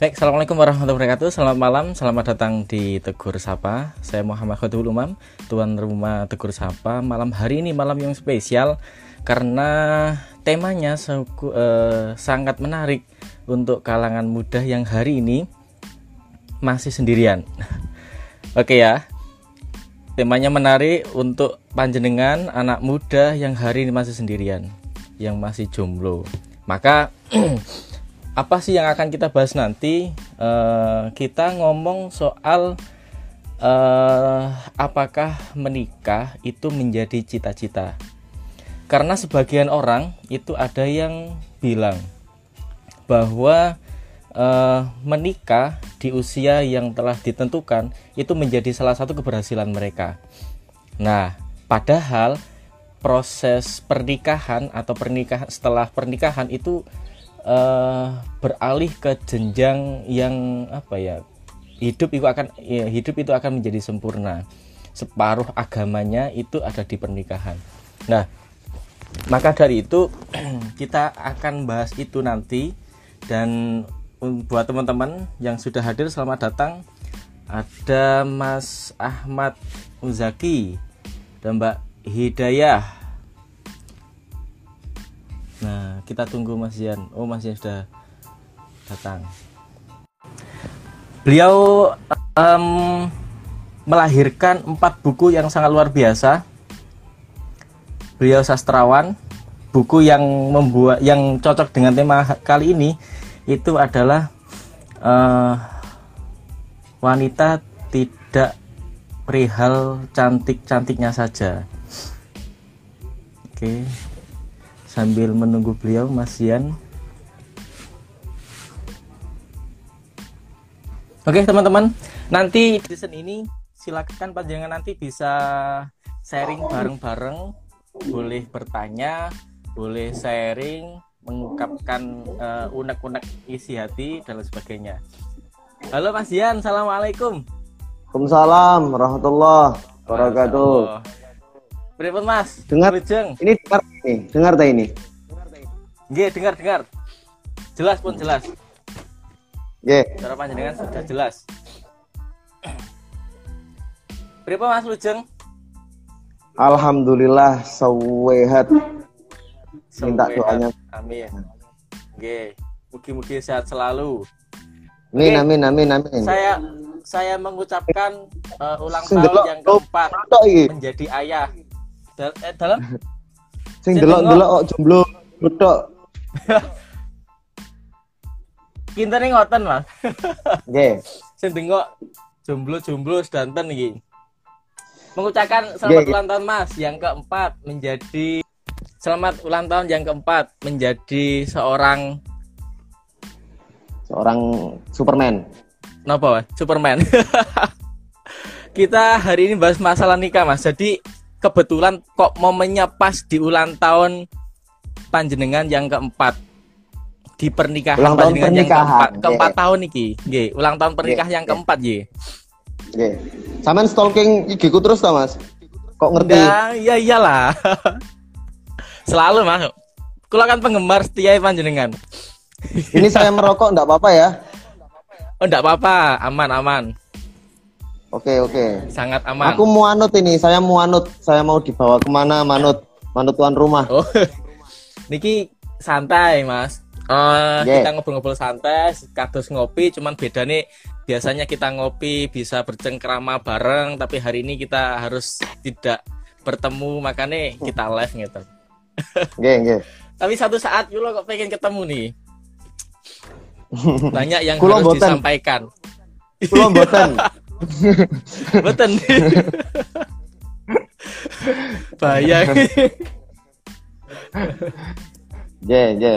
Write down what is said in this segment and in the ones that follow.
Baik, Assalamualaikum warahmatullahi wabarakatuh. Selamat malam, selamat datang di Tegur Sapa. Saya Muhammad Khodul Umam Tuan Rumah Tegur Sapa. Malam hari ini malam yang spesial Karena temanya suku, eh, sangat menarik Untuk kalangan muda yang hari ini Masih sendirian. Oke ya Temanya menarik untuk panjenengan anak muda yang hari ini masih sendirian Yang masih jomblo. Maka apa sih yang akan kita bahas nanti? Uh, kita ngomong soal uh, apakah menikah itu menjadi cita-cita. Karena sebagian orang itu ada yang bilang bahwa uh, menikah di usia yang telah ditentukan itu menjadi salah satu keberhasilan mereka. Nah, padahal proses pernikahan atau pernikahan setelah pernikahan itu uh, beralih ke jenjang yang apa ya hidup itu akan ya, hidup itu akan menjadi sempurna. Separuh agamanya itu ada di pernikahan. Nah maka dari itu kita akan bahas itu nanti. Dan buat teman-teman yang sudah hadir selamat datang. Ada Mas Ahmad Uzaki dan Mbak Hidayah Nah, kita tunggu Mas Yan. Oh, Mas Yan sudah datang. Beliau um, melahirkan empat buku yang sangat luar biasa. Beliau sastrawan. Buku yang membuat yang cocok dengan tema kali ini itu adalah uh, wanita tidak perihal cantik-cantiknya saja. Oke, sambil menunggu beliau Mas Yan Oke teman-teman. Nanti di season ini silakan panjangan nanti bisa sharing bareng-bareng. Boleh bertanya boleh sharing mengungkapkan uh, unek-unek isi hati dan lain sebagainya. Halo Mas Yan Assalamualaikum. Waalaikumsalam warahmatullahi wabarakatuh. Berapa Mas? Dengar. Ini dengar nih, dengar tak ini? Nggih, dengar dengar. Jelas pun jelas. Nggih. Cara panjenengan sudah jelas. Berapa Mas Lujeng? Alhamdulillah sehat. Minta doanya. Amin. Nggih. Mugi-mugi sehat selalu. Amin, amin, amin, amin. Saya saya mengucapkan uh, ulang tahun yang keempat menjadi ayah eh, dalam sing delok-delok kok jomblo betok Kintene ngoten, Mas. Nggih. Sing dengok jomblo-jomblo sedanten iki. Mengucapkan selamat ulang tahun Mas yang keempat menjadi selamat ulang tahun yang keempat menjadi seorang seorang Superman. Kenapa, Superman? Kita hari ini bahas masalah nikah, Mas. Jadi kebetulan kok momennya pas di ulang tahun panjenengan yang keempat. Di pernikahan ulang tahun pernikahan. yang keempat. Keempat tahun iki. Nggih ulang tahun pernikahan yeah. yang keempat nggih. Nggih. Sampean stalking IG ku terus ta Mas? Kok ngerti? Ya iya iyalah. Selalu Mas. Kula kan penggemar setia panjenengan. Ini saya merokok enggak apa-apa ya? Oh enggak apa-apa. Aman aman Oke oke. Sangat aman. Aku mau anut ini, saya mau anut, saya mau dibawa ke mana manut, manut tuan rumah. Oh, niki santai mas. Uh, yeah. Kita ngobrol-ngobrol santai, kados ngopi, cuman beda nih biasanya kita ngopi bisa bercengkrama bareng, tapi hari ini kita harus tidak bertemu, makanya kita live gitu. Oke oke. Tapi satu saat Yulo kok pengen ketemu nih. Banyak yang harus boten. disampaikan. Kulo boten. Betul. Bayang. Je, je.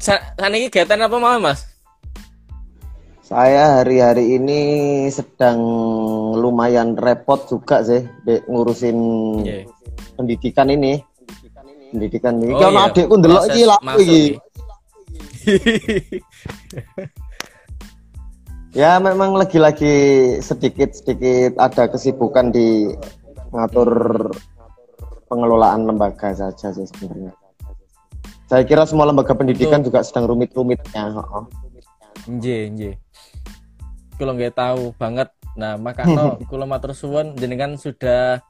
Sana ini kegiatan apa mau mas? Saya hari-hari ini sedang lumayan repot juga sih ngurusin yeah. pendidikan ini. Pendidikan ini. Oh, Kalau iya. adikku ndelok iki lak iki. ya memang lagi-lagi sedikit-sedikit ada kesibukan di ngatur pengelolaan lembaga saja sih sebenarnya. Saya kira semua lembaga pendidikan Untuk... juga sedang rumit-rumitnya. Nje, nje. Kalau nggak tahu banget, nah maka no, kalau matur suwun jenengan sudah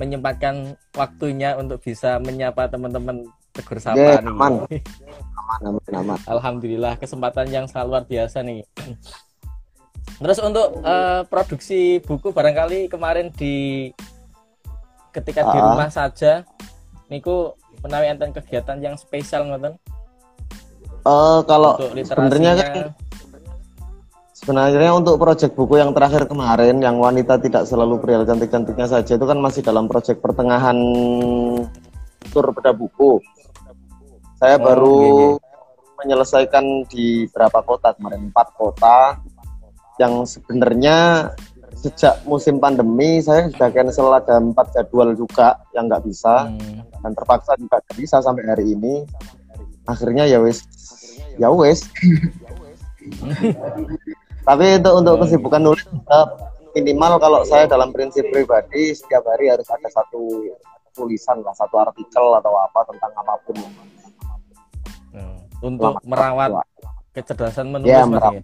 menyempatkan waktunya untuk bisa menyapa teman-teman tegur sapa yeah, nih. Aman. aman, aman, aman. Alhamdulillah kesempatan yang sangat luar biasa nih. Terus untuk uh, produksi buku barangkali kemarin di ketika di ah. rumah saja niku menawi enten kegiatan yang spesial ngoten? Uh, kalau sebenarnya kan sebenarnya untuk proyek buku yang terakhir kemarin yang wanita tidak selalu pria cantik-cantiknya saja itu kan masih dalam proyek pertengahan tur beda buku. Saya oh, baru iya, iya. menyelesaikan di berapa kota kemarin? Empat kota. Yang sebenarnya sejak musim pandemi saya sudah cancel ada empat jadwal juga yang nggak bisa. Hmm. dan terpaksa juga nggak bisa sampai hari ini. Akhirnya ya wes ya wes tapi itu untuk kesibukan nulis minimal kalau saya dalam prinsip pribadi setiap hari harus ada satu tulisan lah satu artikel atau apa tentang apa pun hmm. untuk merawat kecerdasan menulis ya, merawat,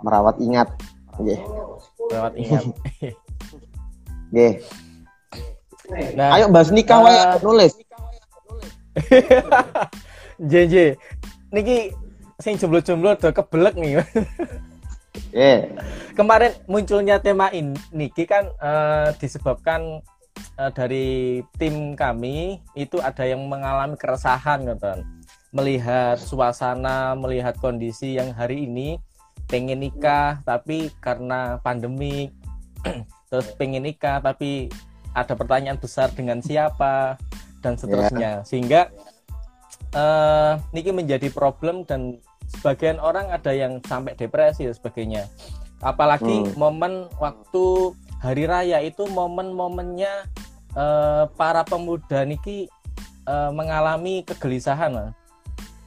merawat ingat yeah lewat ingat Nggih. Nah, ayo bahas nikah uh, wae nulis. JJ. Niki sing jomblo-jomblo udah kebelek nih. yeah. Kemarin munculnya tema ini niki kan uh, disebabkan uh, dari tim kami itu ada yang mengalami keresahan gitu melihat suasana, melihat kondisi yang hari ini. Pengen nikah tapi karena pandemi. Terus pengen nikah tapi ada pertanyaan besar dengan siapa? Dan seterusnya. Yeah. sehingga uh, niki menjadi problem dan sebagian orang ada yang sampai depresi dan sebagainya. Apalagi hmm. momen waktu hari raya itu momen-momennya uh, para pemuda niki uh, mengalami kegelisahan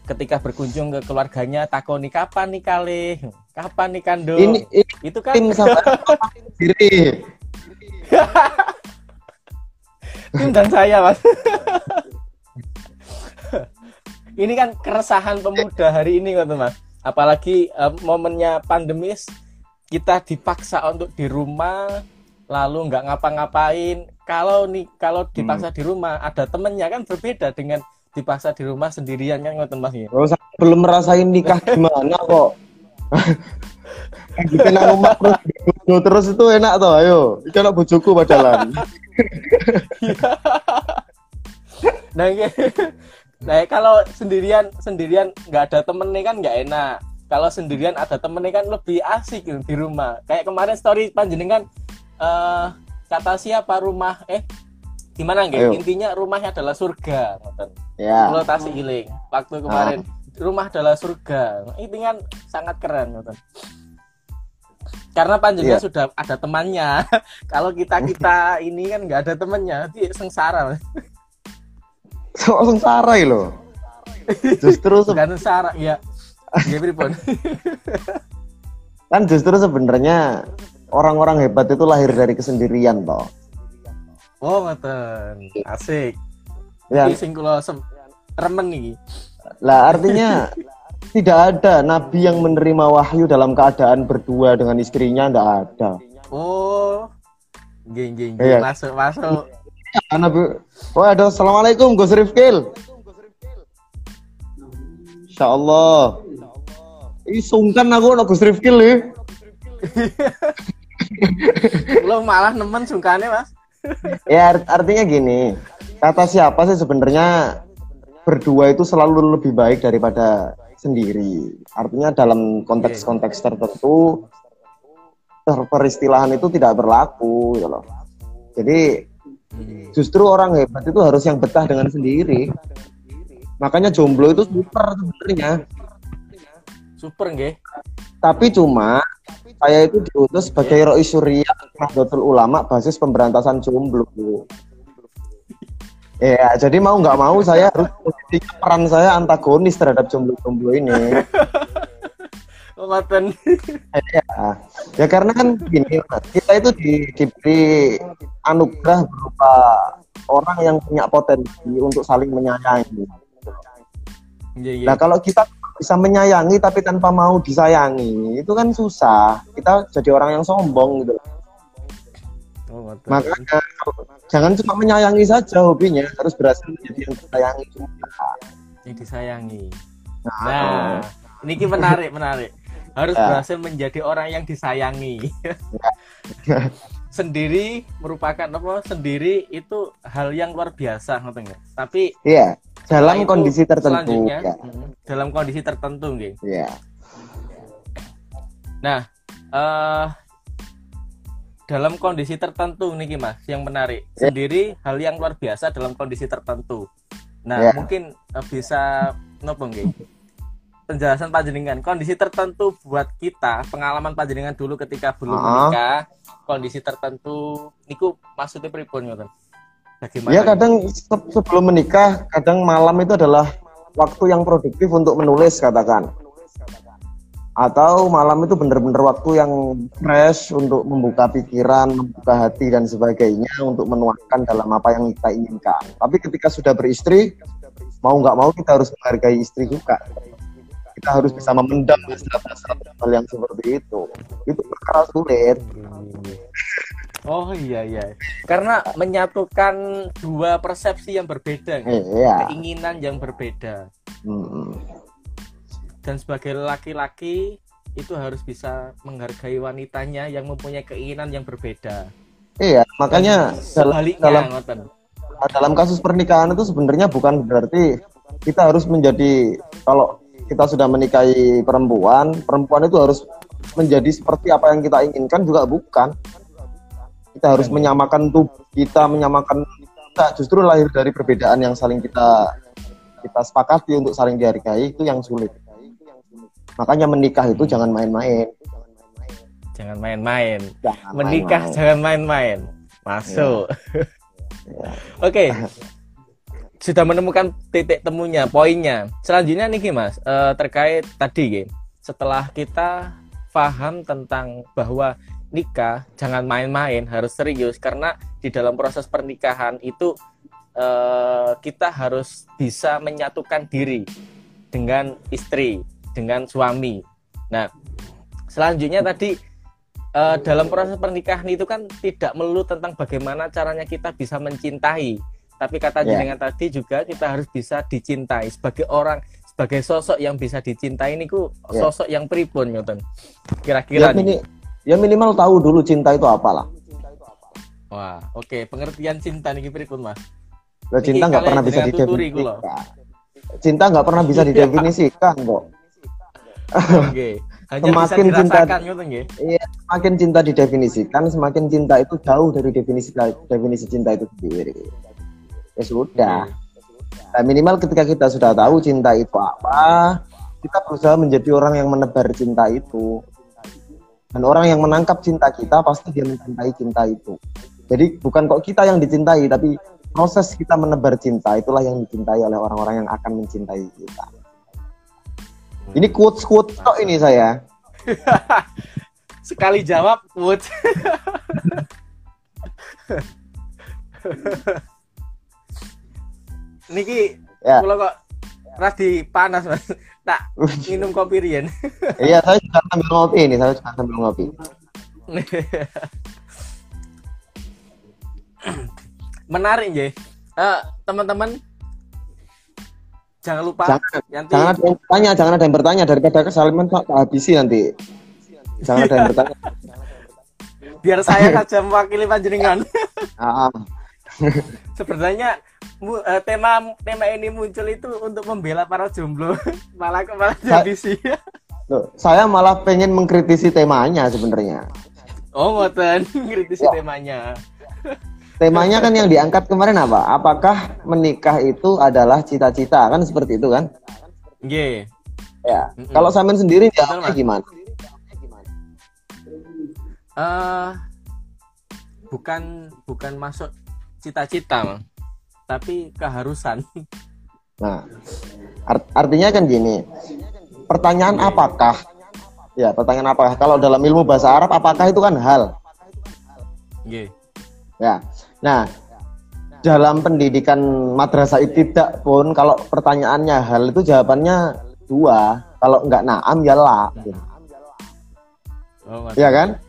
ketika berkunjung ke keluarganya takoni kapan nih kali kapan nih kando ini, ini itu kan tim sama diri tim dan saya mas. Ini kan keresahan pemuda hari ini kok mas apalagi uh, momennya pandemis kita dipaksa untuk di rumah lalu nggak ngapa-ngapain. Kalau nih kalau dipaksa hmm. di rumah ada temennya kan berbeda dengan dipaksa di rumah sendirian kan ngoten Mas ya. Oh, belum merasain nikah gimana kok. Kita nang rumah terus terus itu enak tuh, ayo. Iki anak bojoku padahal. nah, nah, kalau sendirian sendirian nggak ada temen nih kan nggak enak. Kalau sendirian ada temen nih kan lebih asik gitu, di rumah. Kayak kemarin story panjenengan uh, kata siapa rumah eh gimana nggak intinya rumahnya adalah surga ya. Lotasi iling waktu kemarin. Ah. rumah adalah surga. Itu kan sangat keren nonton karena panjangnya yeah. sudah ada temannya. Kalau kita kita ini kan nggak ada temannya nanti sengsara. So, sengsara loh. Justru bukan sengsara ya ya pun kan justru sebenarnya orang-orang hebat itu lahir dari kesendirian toh Oh, ngoten. Asik. Ya. Iki sing kula remen nih. Lah artinya tidak ada nabi yang menerima wahyu dalam keadaan berdua dengan istrinya enggak ada. Oh. Geng geng, geng. masuk masuk. Ya, nabi. Oh, ada assalamualaikum Gus Rifkil. Insya Allah. Ini sungkan aku nak Gus Rifkil ya. Lo malah nemen sungkannya mas ya art artinya gini kata siapa sih sebenarnya berdua itu selalu lebih baik daripada sendiri? Artinya dalam konteks-konteks tertentu peristilahan itu tidak berlaku gitu loh. Jadi justru orang hebat itu harus yang betah dengan sendiri. Makanya jomblo itu super sebenarnya super nggih tapi cuma saya itu diutus sebagai Roi Surya Nahdlatul Ulama basis pemberantasan jomblo. Ya, jadi mau nggak mau saya harus peran saya antagonis terhadap jomblo-jomblo ini. Ngoten. ya, ya karena kan gini, kita itu di, diberi anugerah berupa orang yang punya potensi untuk saling menyayangi. Yeah, yeah. Nah kalau kita bisa menyayangi tapi tanpa mau disayangi itu kan susah. Kita jadi orang yang sombong gitu. Oh, Makanya jangan cuma menyayangi saja hobinya, harus berhasil menjadi yang disayangi juga. Yang disayangi. Nah, nah ini menarik, menarik. Harus ya. berhasil menjadi orang yang disayangi. Sendiri merupakan apa? Sendiri itu hal yang luar biasa, ngerti Tapi Iya dalam kondisi tertentu ya. dalam kondisi tertentu gitu ya nah uh, dalam kondisi tertentu nih mas yang menarik yeah. sendiri hal yang luar biasa dalam kondisi tertentu nah yeah. mungkin uh, bisa nopo nggih penjelasan panjenengan kondisi tertentu buat kita pengalaman panjenengan dulu ketika belum uh -huh. menikah kondisi tertentu niku maksudnya pripun ngoten Bagaimana? Ya kadang sebelum menikah, kadang malam itu adalah waktu yang produktif untuk menulis katakan. Atau malam itu benar-benar waktu yang fresh untuk membuka pikiran, membuka hati dan sebagainya untuk menuangkan dalam apa yang kita inginkan. Tapi ketika sudah beristri, mau nggak mau kita harus menghargai istri juga. Kita harus bisa memendam hasrat-hasrat hal yang seperti itu. Itu perkara sulit. Oh iya iya. Karena menyatukan dua persepsi yang berbeda, iya. keinginan yang berbeda. Hmm. Dan sebagai laki-laki itu harus bisa menghargai wanitanya yang mempunyai keinginan yang berbeda. Iya, makanya dalam dalam, dalam kasus pernikahan itu sebenarnya bukan berarti kita harus menjadi kalau kita sudah menikahi perempuan, perempuan itu harus menjadi seperti apa yang kita inginkan juga bukan kita harus menyamakan tubuh kita menyamakan kita justru lahir dari perbedaan yang saling kita kita sepakati untuk saling dihargai itu yang sulit makanya menikah itu jangan main-main jangan main-main menikah main -main. jangan main-main masuk ya. ya. oke okay. Sudah menemukan titik temunya poinnya. Selanjutnya nih mas uh, terkait tadi setelah kita paham tentang bahwa nikah jangan main-main harus serius karena di dalam proses pernikahan itu eh, kita harus bisa menyatukan diri dengan istri dengan suami. Nah selanjutnya tadi eh, dalam proses pernikahan itu kan tidak melulu tentang bagaimana caranya kita bisa mencintai tapi kata yeah. jenengan tadi juga kita harus bisa dicintai. Sebagai orang sebagai sosok yang bisa dicintai ini ku yeah. sosok yang pripun ngoten kira-kira ya, ya minimal tahu dulu cinta itu apa lah wah oke okay. pengertian cinta nih pun mas? Loh, cinta nggak pernah bisa didefinisikan cinta nggak pernah bisa didefinisikan kok. Oke Hanya semakin cinta iya semakin cinta didefinisikan semakin cinta itu jauh dari definisi definisi cinta itu sendiri ya sudah nah, minimal ketika kita sudah tahu cinta itu apa kita berusaha menjadi orang yang menebar cinta itu dan orang yang menangkap cinta kita pasti dia mencintai cinta itu. Jadi bukan kok kita yang dicintai, tapi proses kita menebar cinta itulah yang dicintai oleh orang-orang yang akan mencintai kita. Ini quotes quotes kok ini saya. Sekali jawab quotes. Niki, ya. kalau kok rasi panas mas. Tak minum kopi Rian iya saya juga sambil ngopi ini saya juga sambil ngopi. Menarik ya uh, teman-teman jangan lupa jangan, nanti... jangan ada yang bertanya jangan ada yang bertanya. Daripada kesalahan tak habisi nanti. Jangan ada yang bertanya. Biar saya saja mewakili panjenengan. Ah. sebenarnya uh, tema tema ini muncul itu untuk membela para jomblo. Malah malah jadi sih. Loh, saya malah pengen mengkritisi temanya sebenarnya. Oh ngoten. Mengkritisi ya. temanya. Temanya kan yang diangkat kemarin apa? Apakah menikah itu adalah cita-cita? Kan seperti itu kan. Yeah. ya. Mm -hmm. kalau Samin sendiri jawabnya gimana? Uh, bukan bukan masuk cita-cita tapi keharusan. Nah, art artinya kan gini. Pertanyaan apakah? Ya, pertanyaan apakah? Kalau dalam ilmu bahasa Arab apakah itu kan hal? Yeah. Ya. Nah, dalam pendidikan madrasah tidak pun kalau pertanyaannya hal itu jawabannya dua kalau nggak naam ya lah oh, ya kan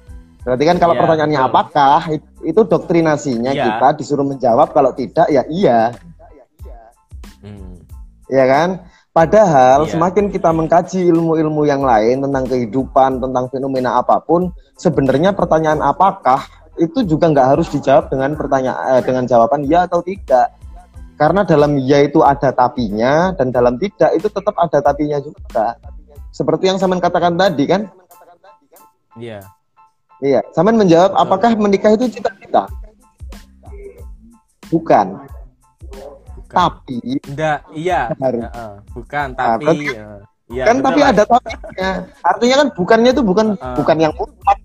berarti kan kalau ya, pertanyaannya betul. apakah itu doktrinasinya ya. kita disuruh menjawab kalau tidak ya iya hmm. ya kan padahal ya. semakin kita mengkaji ilmu-ilmu yang lain tentang kehidupan tentang fenomena apa pun sebenarnya pertanyaan apakah itu juga nggak harus dijawab dengan pertanyaan eh, dengan jawaban ya atau tidak karena dalam ya itu ada tapinya dan dalam tidak itu tetap ada tapinya juga seperti yang Saman katakan tadi kan iya iya Saman menjawab apakah menikah itu cita-cita bukan bukan. tapi enggak iya harus. Uh, bukan nah, tapi nah, ya, kan tapi ada tapinya artinya kan bukannya itu bukan uh, bukan yang mutlak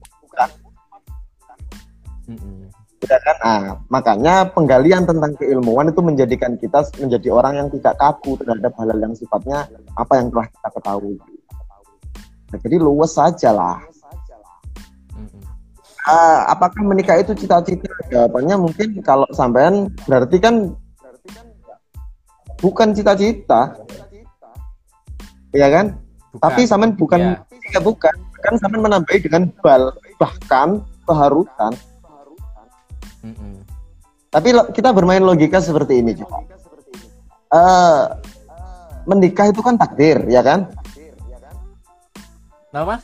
Ya kan? Nah, makanya penggalian tentang keilmuan itu menjadikan kita menjadi orang yang tidak kaku terhadap hal-hal yang sifatnya apa yang telah kita ketahui. Nah, jadi luwes saja lah. Uh, apakah menikah itu cita-cita? Jawabannya mungkin kalau sampean berarti kan bukan cita-cita. Ya kan? Bukan. Tapi sampean bukan ya. ya bukan. Kan sampean menambahi dengan bal bahkan keharusan tapi kita bermain logika seperti ini juga. Uh, menikah itu kan takdir, ya kan? Apa?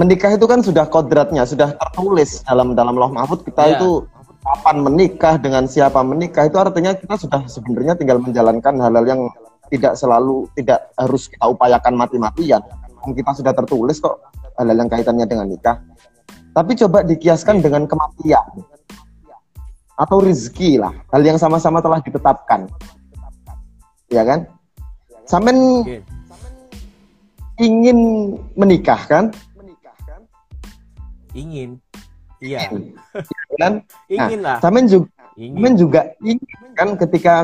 Menikah itu kan sudah kodratnya, sudah tertulis dalam dalam loh mahfud kita yeah. itu kapan menikah dengan siapa menikah itu artinya kita sudah sebenarnya tinggal menjalankan hal-hal yang tidak selalu tidak harus kita upayakan mati-matian. Kita sudah tertulis kok hal-hal yang kaitannya dengan nikah. Tapi coba dikiaskan yeah. dengan kematian atau rezeki lah hal yang sama-sama telah ditetapkan ya kan sampai ingin menikah kan ingin iya kan ingin nah, lah juga ingin. juga ingin kan ketika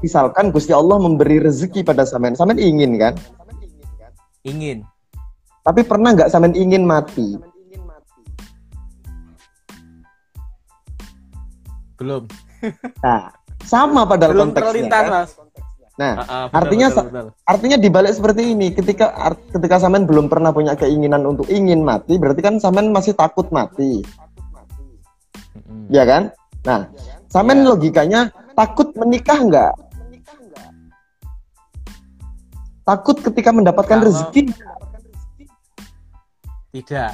misalkan Gusti Allah memberi rezeki pada samen samen ingin kan ingin tapi pernah nggak samen ingin mati Belum. Nah, sama pada Belum konteksnya. Kan? Mas. Nah, uh, uh, betul, artinya betul, betul. artinya dibalik seperti ini, ketika ketika Samen belum pernah punya keinginan untuk ingin mati, berarti kan Samen masih takut mati. Mm-hmm. Ya kan? Nah, Samen yeah. logikanya takut menikah enggak? Takut ketika mendapatkan Kalau... rezeki? Tidak.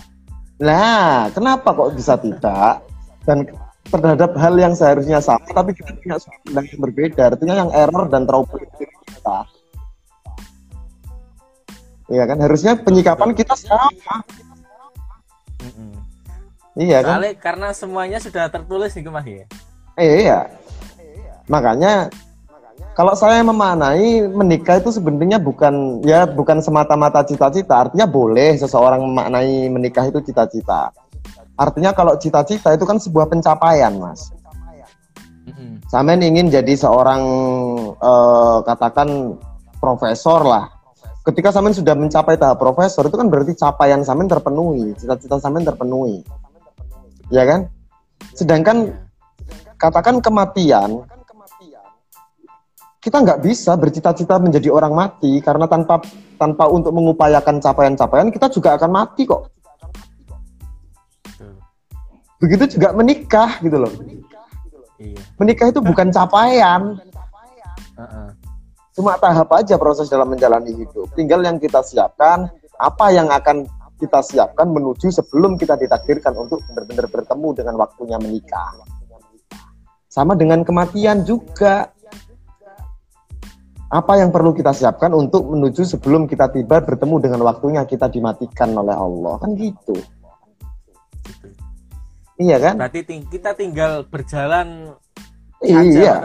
Nah, kenapa kok bisa tidak? Dan terhadap hal yang seharusnya sama tapi kita punya sudut pandang yang berbeda. Artinya yang error dan trouble itu kita. Iya kan? Harusnya penyikapan kita sama. Iya kan? Kali, karena semuanya sudah tertulis nih mas ya? Iya. Makanya kalau saya memaknai menikah itu sebenarnya bukan ya bukan semata-mata cita-cita. Artinya boleh seseorang memaknai menikah itu cita-cita Artinya kalau cita-cita itu kan sebuah pencapaian, Mas. Mm-hmm. Samen ingin jadi seorang uh, katakan profesor lah. Ketika Samen sudah mencapai tahap profesor itu kan berarti capaian Samen terpenuhi, cita-cita Samen terpenuhi. Ya kan? Sedangkan katakan kematian, kita nggak bisa bercita-cita menjadi orang mati karena tanpa tanpa untuk mengupayakan capaian-capaian kita juga akan mati kok. Begitu juga menikah gitu loh. Iya. Menikah itu bukan capaian. Cuma tahap aja proses dalam menjalani hidup. Tinggal yang kita siapkan, apa yang akan kita siapkan menuju sebelum kita ditakdirkan untuk benar-benar bertemu dengan waktunya menikah. Sama dengan kematian juga. Apa yang perlu kita siapkan untuk menuju sebelum kita tiba bertemu dengan waktunya kita dimatikan oleh Allah. Kan gitu. Iya kan? Berarti ting kita tinggal berjalan iya.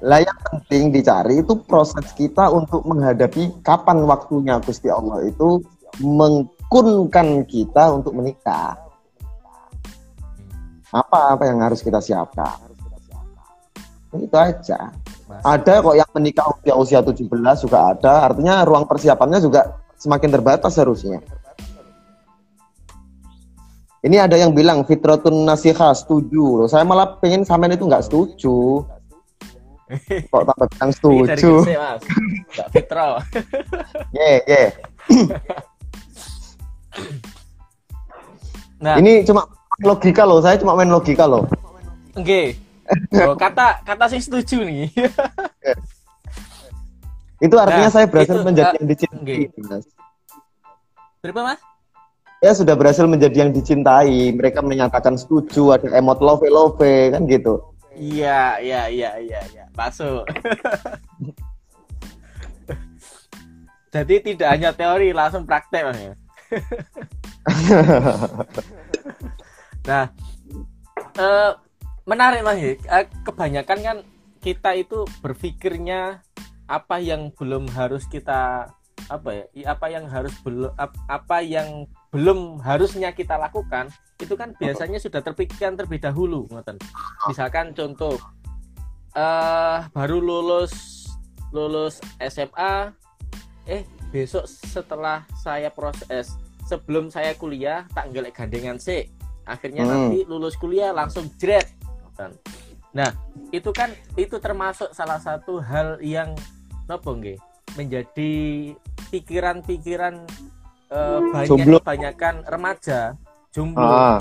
Lah yang penting dicari itu proses kita untuk menghadapi kapan waktunya Gusti Allah itu mengkunkan kita untuk menikah. Apa apa yang harus kita siapkan? Itu aja. Ada kok yang menikah usia usia 17 juga ada, artinya ruang persiapannya juga semakin terbatas harusnya. Ini ada yang bilang fitratun nasihah setuju loh. Saya malah pengen sampean itu nggak setuju. Kok tambah bilang setuju? Mbak Fitro. Ye, ye. Nah, ini cuma logika loh, saya cuma main logika loh. Oke. Okay. Oh, kata kata sih setuju nih. itu artinya nah, saya berhasil itu, menjadi uh, yang dicintai, okay. Berapa, Mas? Ya sudah berhasil menjadi yang dicintai. Mereka menyatakan setuju, ada emot love love kan gitu. Iya, iya, iya, iya, iya. Masuk. Jadi tidak hanya teori, langsung praktek, Mas. Ya? nah, uh, menarik Mas. Uh, kebanyakan kan kita itu berpikirnya apa yang belum harus kita apa ya apa yang harus belum apa yang belum harusnya kita lakukan itu kan biasanya sudah terpikirkan terlebih dahulu ngoten. Misalkan contoh uh, baru lulus lulus SMA eh besok setelah saya proses sebelum saya kuliah tak gelek gandengan sih. Akhirnya hmm. nanti lulus kuliah langsung jret nah itu kan itu termasuk salah satu hal yang nopo menjadi pikiran-pikiran uh, banyak kebanyakan remaja jomblo ah.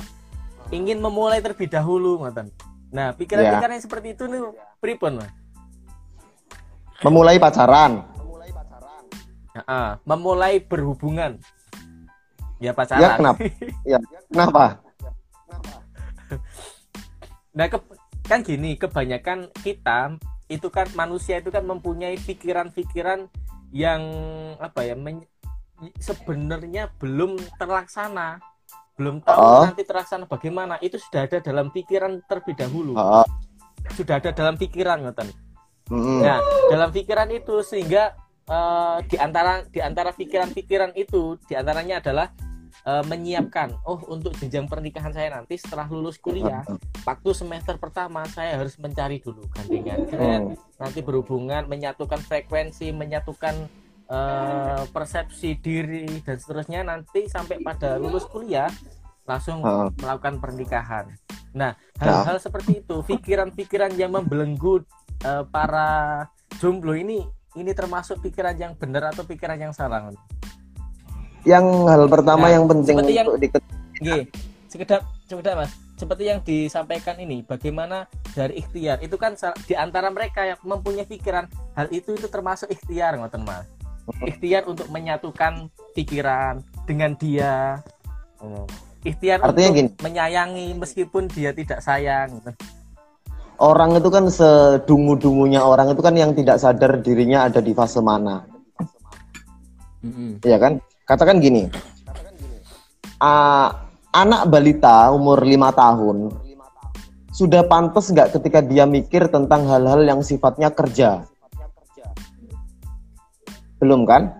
ingin memulai terlebih dahulu ngoten. Nah, pikiran-pikiran yang seperti itu nih pripun, Mas? Memulai pacaran. Uh, memulai berhubungan. Ya pacaran. Ya kenapa? ya kenapa? nah, ke, kan gini, kebanyakan kita itu kan manusia itu kan mempunyai pikiran-pikiran yang apa ya sebenarnya belum terlaksana belum tahu oh. nanti terlaksana bagaimana itu sudah ada dalam pikiran terlebih dahulu oh. sudah ada dalam pikiran ngoten mm. nah dalam pikiran itu sehingga uh, di antara di antara pikiran-pikiran itu di antaranya adalah uh, menyiapkan oh untuk jenjang pernikahan saya nanti setelah lulus kuliah waktu semester pertama saya harus mencari dulu gandengan hmm. nanti berhubungan menyatukan frekuensi menyatukan uh, persepsi diri dan seterusnya nanti sampai pada lulus kuliah langsung uh. melakukan pernikahan. Nah hal-hal nah. seperti itu pikiran-pikiran yang membelenggu uh, para jomblo ini ini termasuk pikiran yang benar atau pikiran yang salah yang hal pertama nah, yang penting untuk yang, diketahui. Sekedar sekedar mas. Seperti yang disampaikan ini bagaimana dari ikhtiar. Itu kan di antara mereka yang mempunyai pikiran hal itu itu termasuk ikhtiar ngoten mas ikhtiar untuk menyatukan pikiran dengan dia. Ikhtiar Artinya untuk gini. menyayangi meskipun dia tidak sayang. Orang itu kan sedungu-dungunya orang itu kan yang tidak sadar dirinya ada di fase mana. Mm -hmm. ya kan? Katakan gini. Uh, anak balita umur lima tahun sudah pantas nggak ketika dia mikir tentang hal-hal yang sifatnya kerja belum kan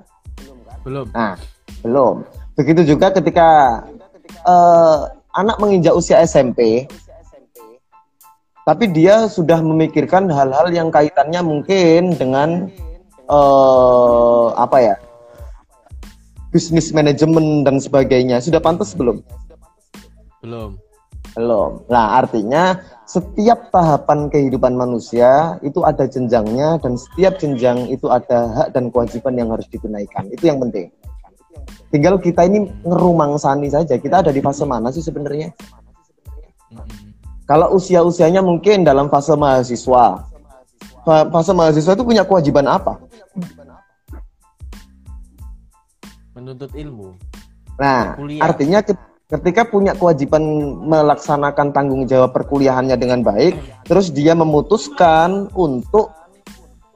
belum nah belum begitu juga ketika uh, anak menginjak usia SMP tapi dia sudah memikirkan hal-hal yang kaitannya mungkin dengan uh, apa ya bisnis manajemen dan sebagainya sudah pantas belum? Belum. Belum. Nah, artinya setiap tahapan kehidupan manusia itu ada jenjangnya dan setiap jenjang itu ada hak dan kewajiban yang harus ditunaikan. Itu yang penting. Tinggal kita ini ngerumang sani saja. Kita ada di fase mana sih sebenarnya? Kalau usia-usianya mungkin dalam fase mahasiswa. Fase mahasiswa itu punya kewajiban apa? menuntut ilmu. Nah, kuliah. artinya ketika punya kewajiban melaksanakan tanggung jawab perkuliahannya dengan baik, terus dia memutuskan untuk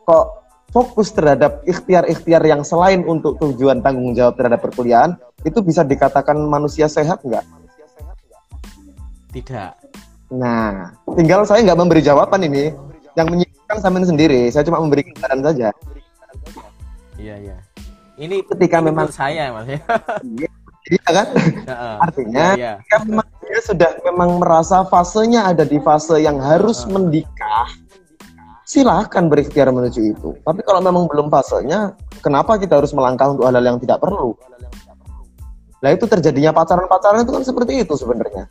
kok fokus terhadap ikhtiar-ikhtiar yang selain untuk tujuan tanggung jawab terhadap perkuliahan, itu bisa dikatakan manusia sehat nggak? Tidak. Nah, tinggal saya nggak memberi jawaban ini, yang menyimpulkan sama sendiri. Saya cuma memberi saran saja. Iya, iya ini ketika memang saya mas ya iya kan artinya ya, ya. ketika memang dia sudah memang merasa fasenya ada di fase yang harus uh. menikah silahkan berikhtiar menuju itu tapi kalau memang belum fasenya kenapa kita harus melangkah untuk hal-hal yang tidak perlu Nah itu terjadinya pacaran-pacaran itu kan seperti itu sebenarnya.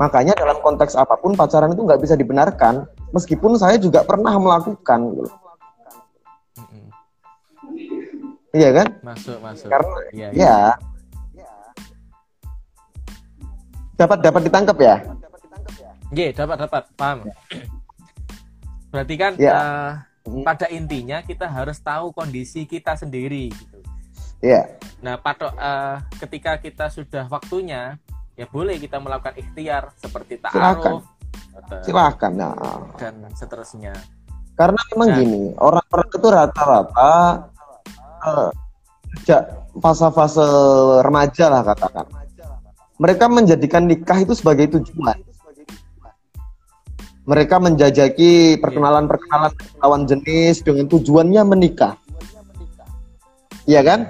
Makanya dalam konteks apa pun pacaran itu nggak bisa dibenarkan meskipun saya juga pernah melakukan gitu. Iya kan? Masuk, masuk. Karena iya, iya. ya. Dapat dapat ditangkap ya? Iya, dapat dapat, paham. Berarti kan ya. uh, pada intinya kita harus tahu kondisi kita sendiri gitu. Iya. Nah, patok uh, ketika kita sudah waktunya, ya boleh kita melakukan ikhtiar seperti ta'aruf, silakan nah. dan seterusnya. Karena memang nah. gini, orang-orang itu rata-rata sejak fase-fase remaja lah katakan. Mereka menjadikan nikah itu sebagai tujuan. Mereka menjajaki perkenalan-perkenalan lawan jenis dengan tujuannya menikah. Iya kan?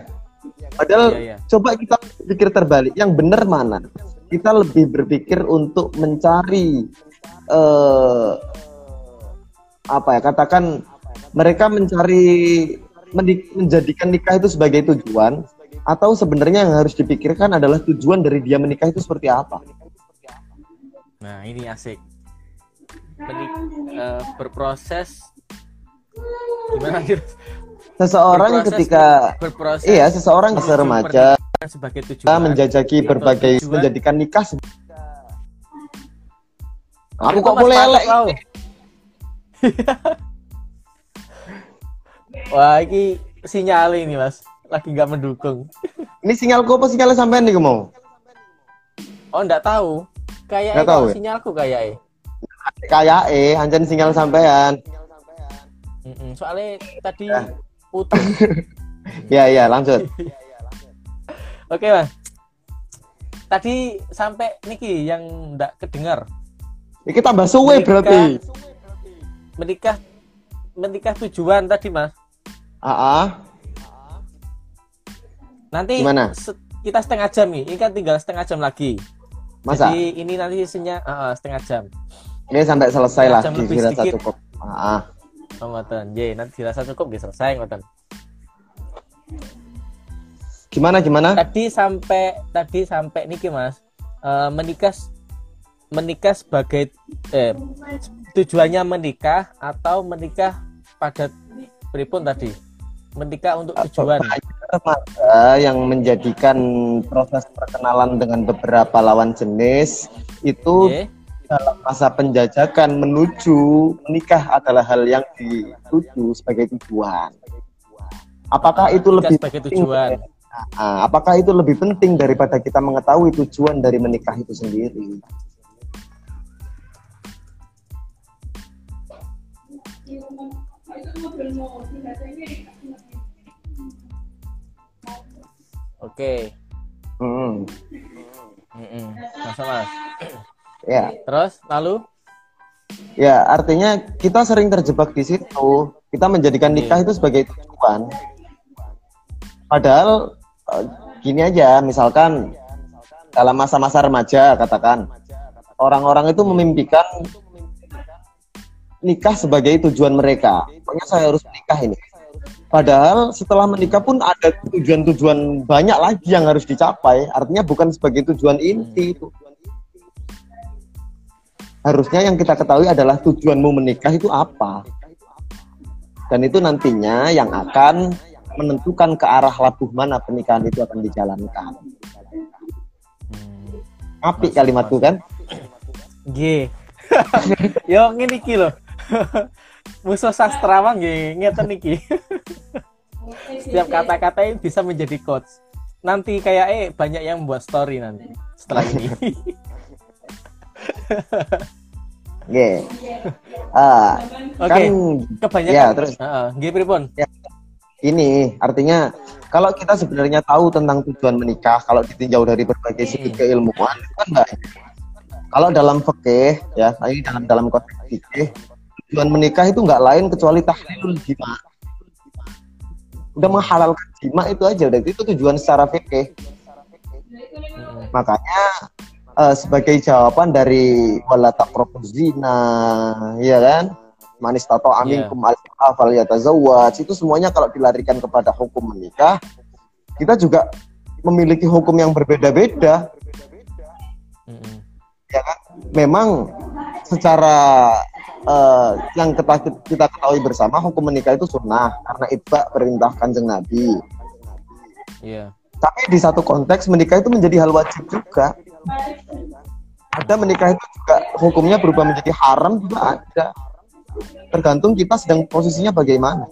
Padahal iya, iya. coba kita pikir terbalik, yang benar mana? Kita lebih berpikir untuk mencari uh, apa ya? Katakan mereka mencari menjadikan nikah itu sebagai tujuan atau sebenarnya yang harus dipikirkan adalah tujuan dari dia menikah itu seperti apa? Nah, ini asik. Menik uh, berproses gimana gitu? Seseorang berproses, ketika berproses, iya, seseorang bisa remaja sebagai tujuan menjajaki berbagai tujuan. menjadikan nikah Aku kok boleh elek? Wah, ini sinyal ini mas, lagi nggak mendukung. Ini sinyalku apa sinyalnya sampean nih mau? Oh, nggak tahu. Kayak tahu, ya? sinyalku kayak eh. Kayak eh, anjan sinyal sampean. Mm -mm, soalnya tadi ya. putus. ya ya lanjut. Oke mas. Tadi sampai Niki yang nggak kedengar. Ini tambah suwe berarti. Menikah menikah tujuan tadi mas. AA. Nanti Gimana? kita setengah jam nih. Ini kan tinggal setengah jam lagi. Masa? Jadi ini nanti isinya uh, setengah jam. Ini sampai selesai lah. Dirasa cukup. AA. Oh, ngoten. Ye, nanti dirasa cukup bisa selesai ngoten. Gimana gimana? Tadi sampai tadi sampai niki Mas. Uh, menikah menikah sebagai eh tujuannya menikah atau menikah pada pripun tadi? Menikah untuk tujuan remaja yang menjadikan proses perkenalan dengan beberapa lawan jenis itu yeah. dalam masa penjajakan menuju menikah adalah hal yang dituju sebagai tujuan. Apakah itu lebih sebagai tujuan? Nah, apakah itu lebih penting daripada kita mengetahui tujuan dari menikah itu sendiri? Oke. Hmm. Hmm. Masa mas. Ya. Terus lalu? Ya, artinya kita sering terjebak di situ. Kita menjadikan nikah itu sebagai tujuan. Padahal eh, gini aja, misalkan dalam masa-masa remaja katakan orang-orang itu memimpikan nikah sebagai tujuan mereka. Pokoknya saya harus menikah ini. Padahal setelah menikah pun ada tujuan-tujuan banyak lagi yang harus dicapai. Artinya bukan sebagai tujuan inti itu. Harusnya yang kita ketahui adalah tujuanmu menikah itu apa. Dan itu nantinya yang akan menentukan ke arah labuh mana pernikahan itu akan dijalankan. Api kalimatku kan? G. Yo ngene iki lho. musuh sastrawan nggih ngeten iki. Setiap kata-kata ini bisa menjadi quotes. Nanti kayak eh banyak yang membuat story nanti setelah ini. Oke. Ah, Oke. Okay. Kan kebanyakan. Ya, terus. Heeh, uh, pripun? Ya. Ini artinya kalau kita sebenarnya tahu tentang tujuan menikah, kalau ditinjau dari berbagai segi hmm. keilmuan, kan enggak. Kalau dalam fikih ya, ini dalam dalam konteks fikih, tujuan menikah itu nggak lain kecuali tahlilul jima. Udah menghalalkan jima itu aja, udah itu tujuan secara fikih. Makanya uh, sebagai jawaban dari wala zina, ya kan? Manis tato aminkum yeah. al-afal yatazawwaj itu semuanya kalau dilarikan kepada hukum menikah, kita juga memiliki hukum yang berbeda-beda. Mm -hmm. Ya kan? Memang secara uh, yang kita, kita ketahui bersama hukum menikah itu sunnah karena itba perintah kanjeng Nabi. Iya. Yeah. Tapi di satu konteks menikah itu menjadi hal wajib juga. Ada menikah itu juga hukumnya berubah menjadi haram juga ada. Tergantung kita sedang posisinya bagaimana.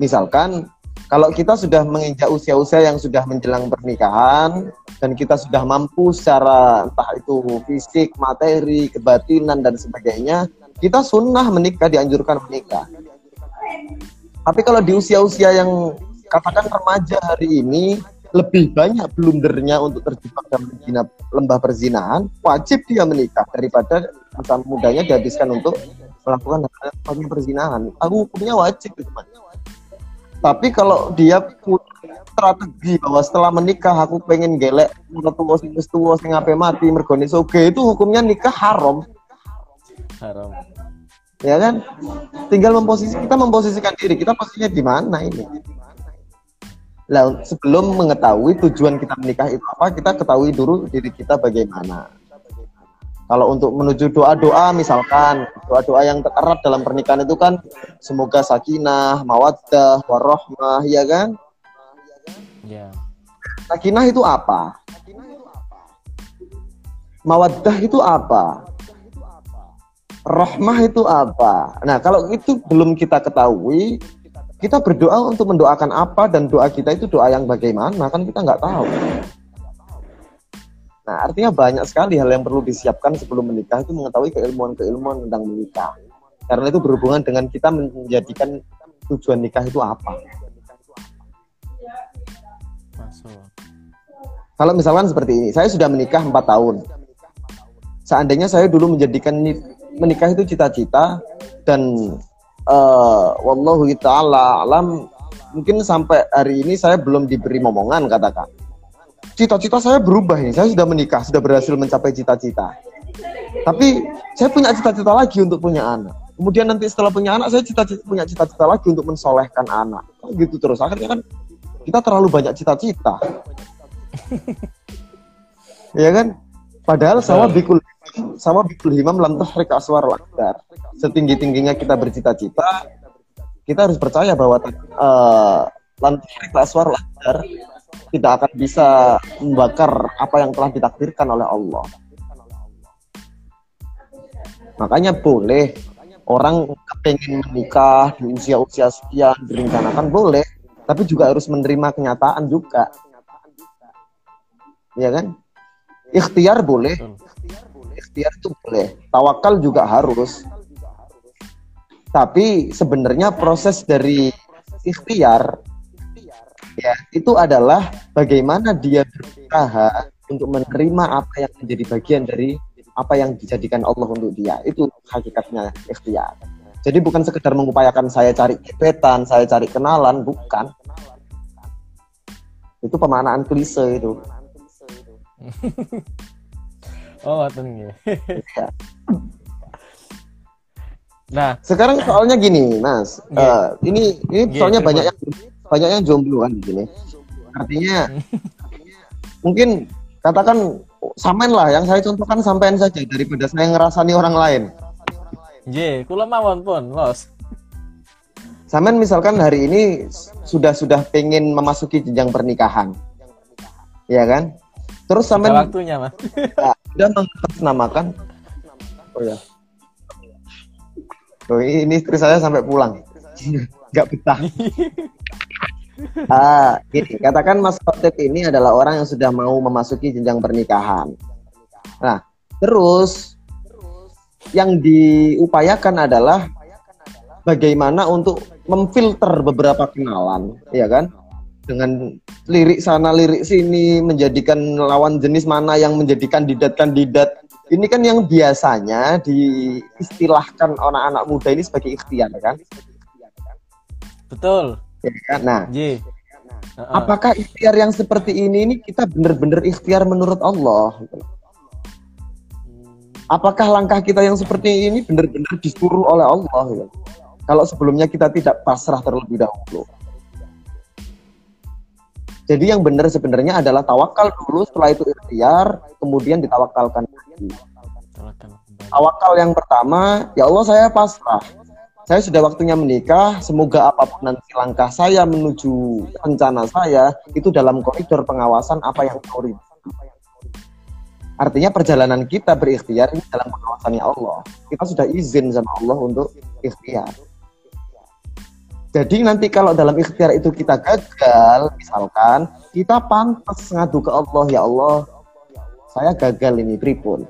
Misalkan kalau kita sudah menginjak usia-usia yang sudah menjelang pernikahan dan kita sudah mampu secara entah itu fisik, materi, kebatinan dan sebagainya, kita sunnah menikah, dianjurkan menikah. Tapi kalau di usia-usia yang katakan remaja hari ini lebih banyak blundernya untuk terjebak dalam zina, lembah perzinahan, wajib dia menikah daripada masa mudanya dihabiskan untuk melakukan hal perzinahan. Aku hukumnya wajib itu, tapi kalau dia punya strategi bahwa setelah menikah aku pengen gelek tua sing wis tua sing ape mati mergone soge itu hukumnya nikah haram. Haram. Ya kan? Tinggal memposisi kita memposisikan diri kita posisinya di mana ini. Lah sebelum mengetahui tujuan kita menikah itu apa, kita ketahui dulu diri kita bagaimana. Kalau untuk menuju doa-doa misalkan doa-doa yang tererat dalam pernikahan itu kan semoga sakinah, mawaddah, warohmah, ya kan? Ya. Sakinah itu apa? Mawaddah itu apa? Rahmah itu apa? Nah, kalau itu belum kita ketahui, kita berdoa untuk mendoakan apa dan doa kita itu doa yang bagaimana kan kita nggak tahu. Nah, artinya banyak sekali hal yang perlu disiapkan sebelum menikah itu mengetahui keilmuan-keilmuan tentang menikah. Karena itu berhubungan dengan kita menjadikan tujuan nikah itu apa. Masuk. Kalau misalkan seperti ini, saya sudah menikah 4 tahun. Seandainya saya dulu menjadikan menikah itu cita-cita dan uh, wallahu taala alam mungkin sampai hari ini saya belum diberi momongan katakan cita-cita saya berubah ini. Saya sudah menikah, sudah berhasil mencapai cita-cita. Tapi saya punya cita-cita lagi untuk punya anak. Kemudian nanti setelah punya anak, saya cita-cita punya cita-cita lagi untuk mensolehkan anak. Oh, gitu terus. Akhirnya kan kita terlalu banyak cita-cita. ya kan? Padahal sama bikul sama bikul himam lantah reka aswar lakdar. Setinggi tingginya kita bercita-cita, kita harus percaya bahwa uh, lantah reka aswar lakdar tidak akan bisa membakar apa yang telah ditakdirkan oleh Allah. Makanya boleh orang pengen menikah di usia-usia sekian direncanakan boleh, tapi juga harus menerima kenyataan juga. Ya kan? Ikhtiar boleh. Ikhtiar itu boleh. Tawakal juga harus. Tapi sebenarnya proses dari ikhtiar ya itu adalah bagaimana dia berusaha untuk menerima apa yang menjadi bagian dari apa yang dijadikan Allah untuk dia. Itu hakikatnya ikhtiar. Jadi bukan sekedar mengupayakan saya cari gebetan saya cari kenalan bukan. Itu pemanaan klise itu. Oh ya. Nah, sekarang soalnya gini, Mas. Yeah. Uh, ini ini yeah, soalnya banyak yang banyak yang jomblo kan di sini. Artinya mungkin katakan samain lah yang saya contohkan sampean saja daripada saya ngerasani orang lain. J, kula mawon pun, los. Samen misalkan hari ini sudah sudah pengen memasuki jenjang pernikahan, ya kan? Terus samen waktunya mas. Ya, sudah mengatasnamakan. Oh ya. Oh, ini istri saya sampai pulang, nggak betah. Ah, gini, katakan Mas Khotib ini adalah orang yang sudah mau memasuki jenjang pernikahan. Nah, terus yang diupayakan adalah bagaimana untuk memfilter beberapa kenalan, ya kan? Dengan lirik sana lirik sini menjadikan lawan jenis mana yang menjadi kandidat-kandidat. Ini kan yang biasanya diistilahkan anak-anak muda ini sebagai ikhtiar kan? Betul? Nah, J. apakah ikhtiar yang seperti ini ini kita benar-benar ikhtiar menurut Allah? Apakah langkah kita yang seperti ini benar-benar disuruh oleh Allah? Kalau sebelumnya kita tidak pasrah terlebih dahulu. Jadi yang benar sebenarnya adalah tawakal dulu, setelah itu ikhtiar, kemudian ditawakalkan lagi. Tawakal yang pertama, ya Allah saya pasrah. Saya sudah waktunya menikah, semoga apa pun nanti langkah saya menuju rencana saya, itu dalam koridor pengawasan apa yang kau Artinya perjalanan kita berikhtiar ini dalam pengawasannya Allah. Kita sudah izin sama Allah untuk ikhtiar. Jadi nanti kalau dalam ikhtiar itu kita gagal, misalkan kita pantas ngadu ke Allah, ya Allah, saya gagal ini pripun.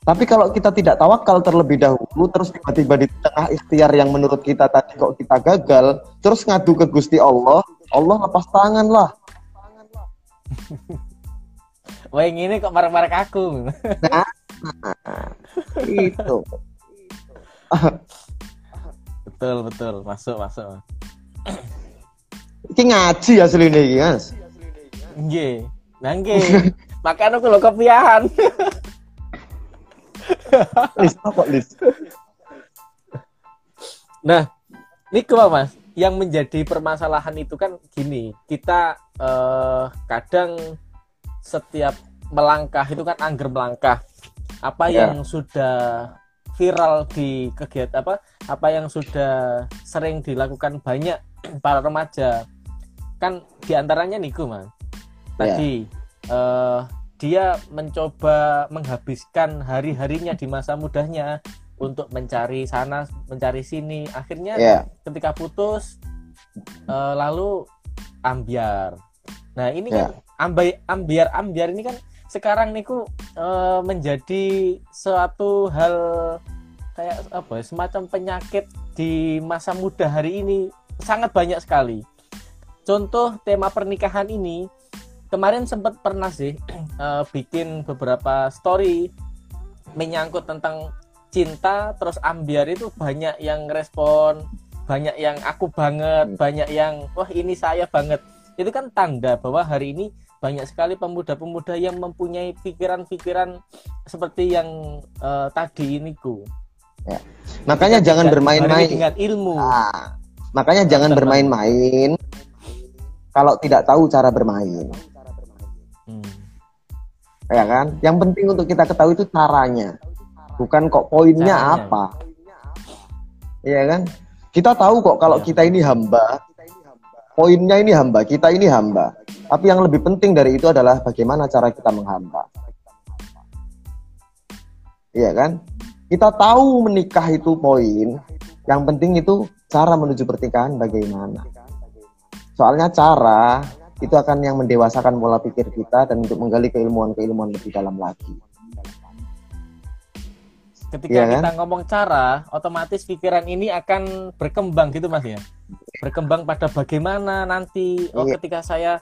Tapi kalau kita tidak tawakal terlebih dahulu, terus tiba-tiba di tengah ikhtiar yang menurut kita tadi kok kita gagal, terus ngadu ke Gusti Allah, Allah lepas tangan lah. Wah yang ini kok marah-marah aku. Nah, itu. Betul betul. Masuk masuk. Ini ngaji asli ini Mas. Nggih. Nangge makan aku lo kepiahan list apa list? Nah ini kok mas. Yang menjadi permasalahan itu kan gini. Kita eh, kadang setiap melangkah itu kan angger melangkah. Apa yeah. yang sudah viral di kegiatan apa apa yang sudah sering dilakukan banyak para remaja. Kan di antaranya niku mas. Tadi yeah. uh, dia mencoba menghabiskan hari-harinya di masa mudanya untuk mencari sana mencari sini akhirnya yeah. ketika putus uh, lalu ambiar nah ini yeah. kan ambai ambiar ambiar ini kan sekarang niku uh, menjadi suatu hal kayak apa ya, semacam penyakit di masa muda hari ini sangat banyak sekali. Contoh tema pernikahan ini kemarin sempat pernah sih uh, bikin beberapa story menyangkut tentang cinta terus ambiar itu banyak yang respon banyak yang aku banget hmm. banyak yang wah ini saya banget itu kan tanda bahwa hari ini banyak sekali pemuda-pemuda yang mempunyai pikiran-pikiran seperti yang uh, tadi ini ku. Ya. Makanya Kita jangan bermain-main dengan ilmu. Nah, makanya jangan bermain-main kalau tidak tahu cara bermain. Ya kan? Yang penting untuk kita ketahui itu caranya. Bukan kok poinnya caranya. apa. Iya kan? Kita tahu kok kalau ya. kita ini hamba, poinnya ini hamba, kita ini hamba. Tapi yang lebih penting dari itu adalah bagaimana cara kita menghamba. Iya kan? Kita tahu menikah itu poin, yang penting itu cara menuju pernikahan bagaimana. Soalnya cara itu akan yang mendewasakan pola pikir kita dan untuk menggali keilmuan-keilmuan lebih dalam lagi. Ketika kita kan? ngomong cara, otomatis pikiran ini akan berkembang gitu mas ya. Berkembang pada bagaimana nanti, oh iya. ketika saya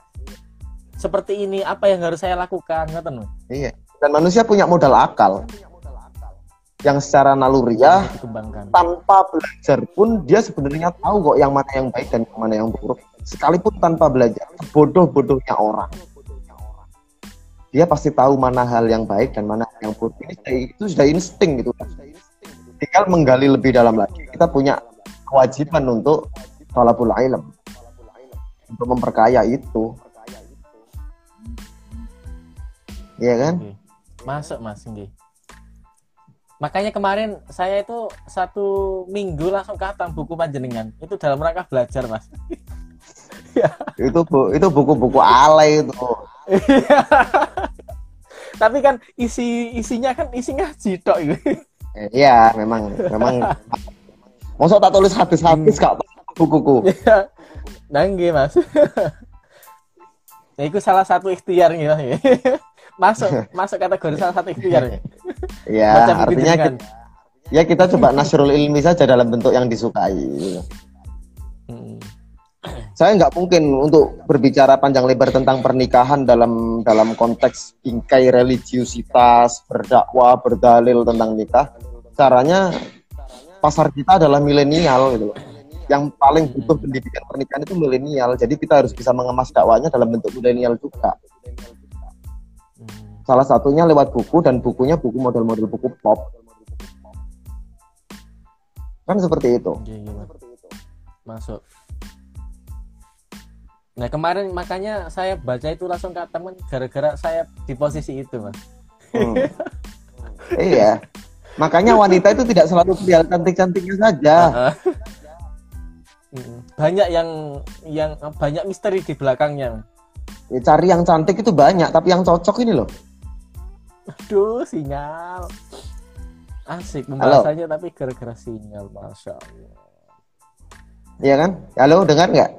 seperti ini apa yang harus saya lakukan ngoten iya dan manusia punya modal akal yang secara naluriah tanpa belajar pun dia sebenarnya tahu kok yang mana yang baik dan yang mana yang buruk sekalipun tanpa belajar bodoh-bodohnya orang dia pasti tahu mana hal yang baik dan mana yang buruk ini itu sudah insting gitu tinggal menggali lebih dalam lagi kita punya kewajiban untuk talabul ilm untuk memperkaya itu Iya kan? Masuk Mas Nggih. Makanya kemarin saya itu satu minggu langsung khatam buku panjenengan. Itu dalam rangka belajar, Mas. ya. Itu bu, itu buku-buku alay itu. Tapi kan isi isinya kan isi ngaji tok itu. Iya, memang memang Masa tak tulis habis-habis hmm. kak bukuku. Iya. Nangge, Mas. ya, itu salah satu ikhtiar gitu masuk masuk kategori salah satu ikhtiar. Ya, artinya kita, ya kita coba nasrul ilmi saja dalam bentuk yang disukai. Saya nggak mungkin untuk berbicara panjang lebar tentang pernikahan dalam dalam konteks bingkai religiusitas, berdakwah, berdalil tentang nikah. Caranya pasar kita adalah milenial gitu Yang paling butuh pendidikan pernikahan itu milenial. Jadi kita harus bisa mengemas dakwanya dalam bentuk milenial juga. Salah satunya lewat buku dan bukunya buku model-model buku pop. Kan seperti itu. Iya, iya, Masuk. Nah kemarin makanya saya baca itu langsung ke teman gara-gara saya di posisi itu mas. Hmm. iya. Makanya wanita itu tidak selalu pria cantik-cantiknya saja. banyak yang yang banyak misteri di belakangnya. Ya, cari yang cantik itu banyak, tapi yang cocok ini loh. Aduh, sinyal. Asik pembahasannya tapi gara-gara sinyal, masya Allah. Iya kan? Halo, dengar nggak?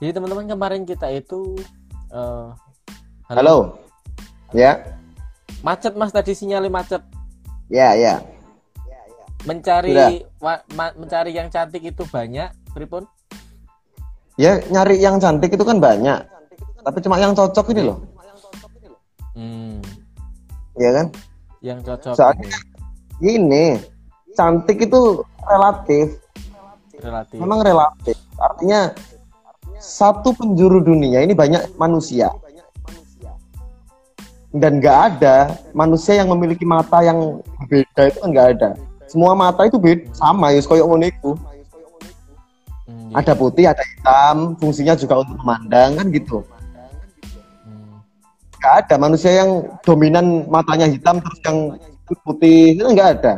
Jadi teman-teman kemarin kita itu uh, halo. halo. Ya. Macet Mas tadi sinyalnya macet. Ya, ya. Mencari wa, ma, mencari yang cantik itu banyak, Pripun? Ya, nyari yang cantik itu kan banyak. Tapi cuma yang cocok ini loh. Hmm. Iya kan? Yang cocok. Soalnya ini cantik itu relatif. Relatif. Memang relatif. Artinya satu penjuru dunia ini banyak manusia. Dan nggak ada manusia yang memiliki mata yang beda itu kan nggak ada. Semua mata itu beda sama ya koyok ngoneku hmm, ada putih ada hitam fungsinya juga untuk memandang kan gitu. Hmm. nggak ada manusia yang dominan matanya hitam terus yang putih itu nggak ada.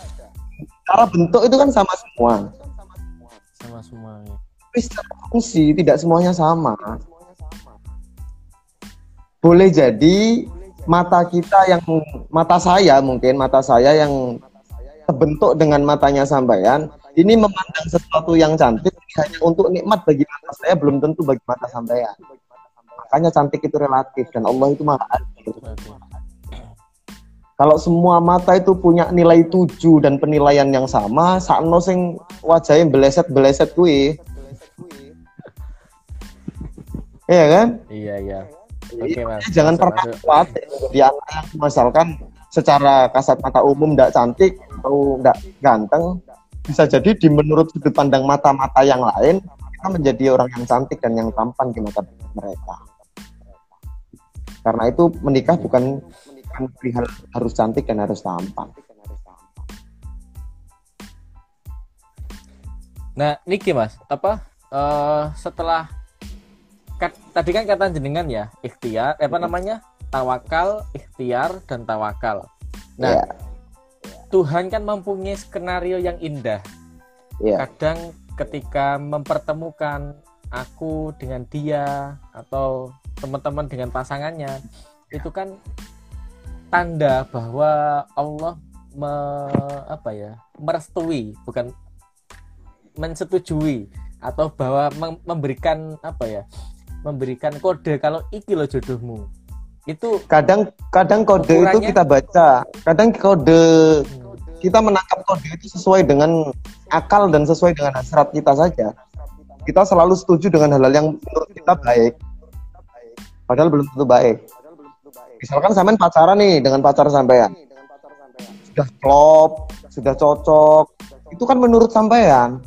Cara bentuk itu kan sama semua. Sama semua ya tapi secara fungsi tidak semuanya sama. Boleh jadi mata kita yang mata saya mungkin mata saya yang terbentuk dengan matanya sampean ini memandang sesuatu yang cantik hanya untuk nikmat bagi mata saya belum tentu bagi mata sampean. Makanya cantik itu relatif dan Allah itu maha adil. Kalau semua mata itu punya nilai tujuh dan penilaian yang sama, sakno sing wajahnya beleset-beleset kuwi, Iya kan? Iya iya. Oke mas. Jangan pernah kuat di anak yang misalkan secara kasat mata umum tidak cantik atau tidak ganteng, bisa jadi di menurut sudut pandang mata-mata yang lain kita menjadi orang yang cantik dan yang tampan di mata mereka. Karena itu menikah bukan bukan perihal harus cantik dan harus tampan. Nah, Niki Mas, apa uh, setelah tadi kan kata jenengan ya ikhtiar eh, apa namanya tawakal ikhtiar dan tawakal nah yeah. Tuhan kan mempunyai skenario yang indah yeah. kadang ketika mempertemukan aku dengan dia atau teman-teman dengan pasangannya itu kan tanda bahwa Allah me, apa ya merestui bukan mensetujui atau bahwa memberikan apa ya memberikan kode kalau iki lo jodohmu. Itu kadang kadang kode ukurannya... itu kita baca. Kadang kode kita menangkap kode itu sesuai dengan akal dan sesuai dengan hasrat kita saja. Kita selalu setuju dengan hal-hal yang menurut kita baik. Padahal belum tentu baik. Misalkan sampean pacaran nih dengan pacar sampean. Sudah klop sudah cocok. Itu kan menurut sampean.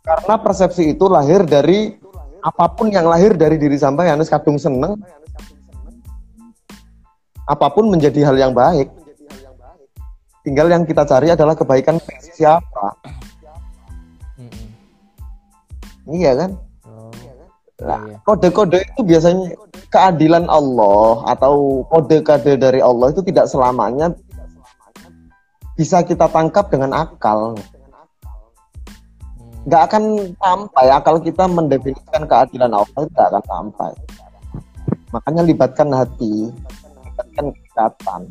Karena persepsi itu lahir dari apa pun yang lahir dari diri sampai Yanes kadung seneng. Apa pun menjadi hal yang baik. Tinggal yang kita cari adalah kebaikan siapa. Hmm. iya kan? Oh, nah, kode-kode itu biasanya keadilan Allah atau kode-kode dari Allah itu tidak selamanya bisa kita tangkap dengan akal nggak akan sampai akal kita mendefinisikan keadilan Allah nggak akan sampai makanya libatkan hati libatkan ikatan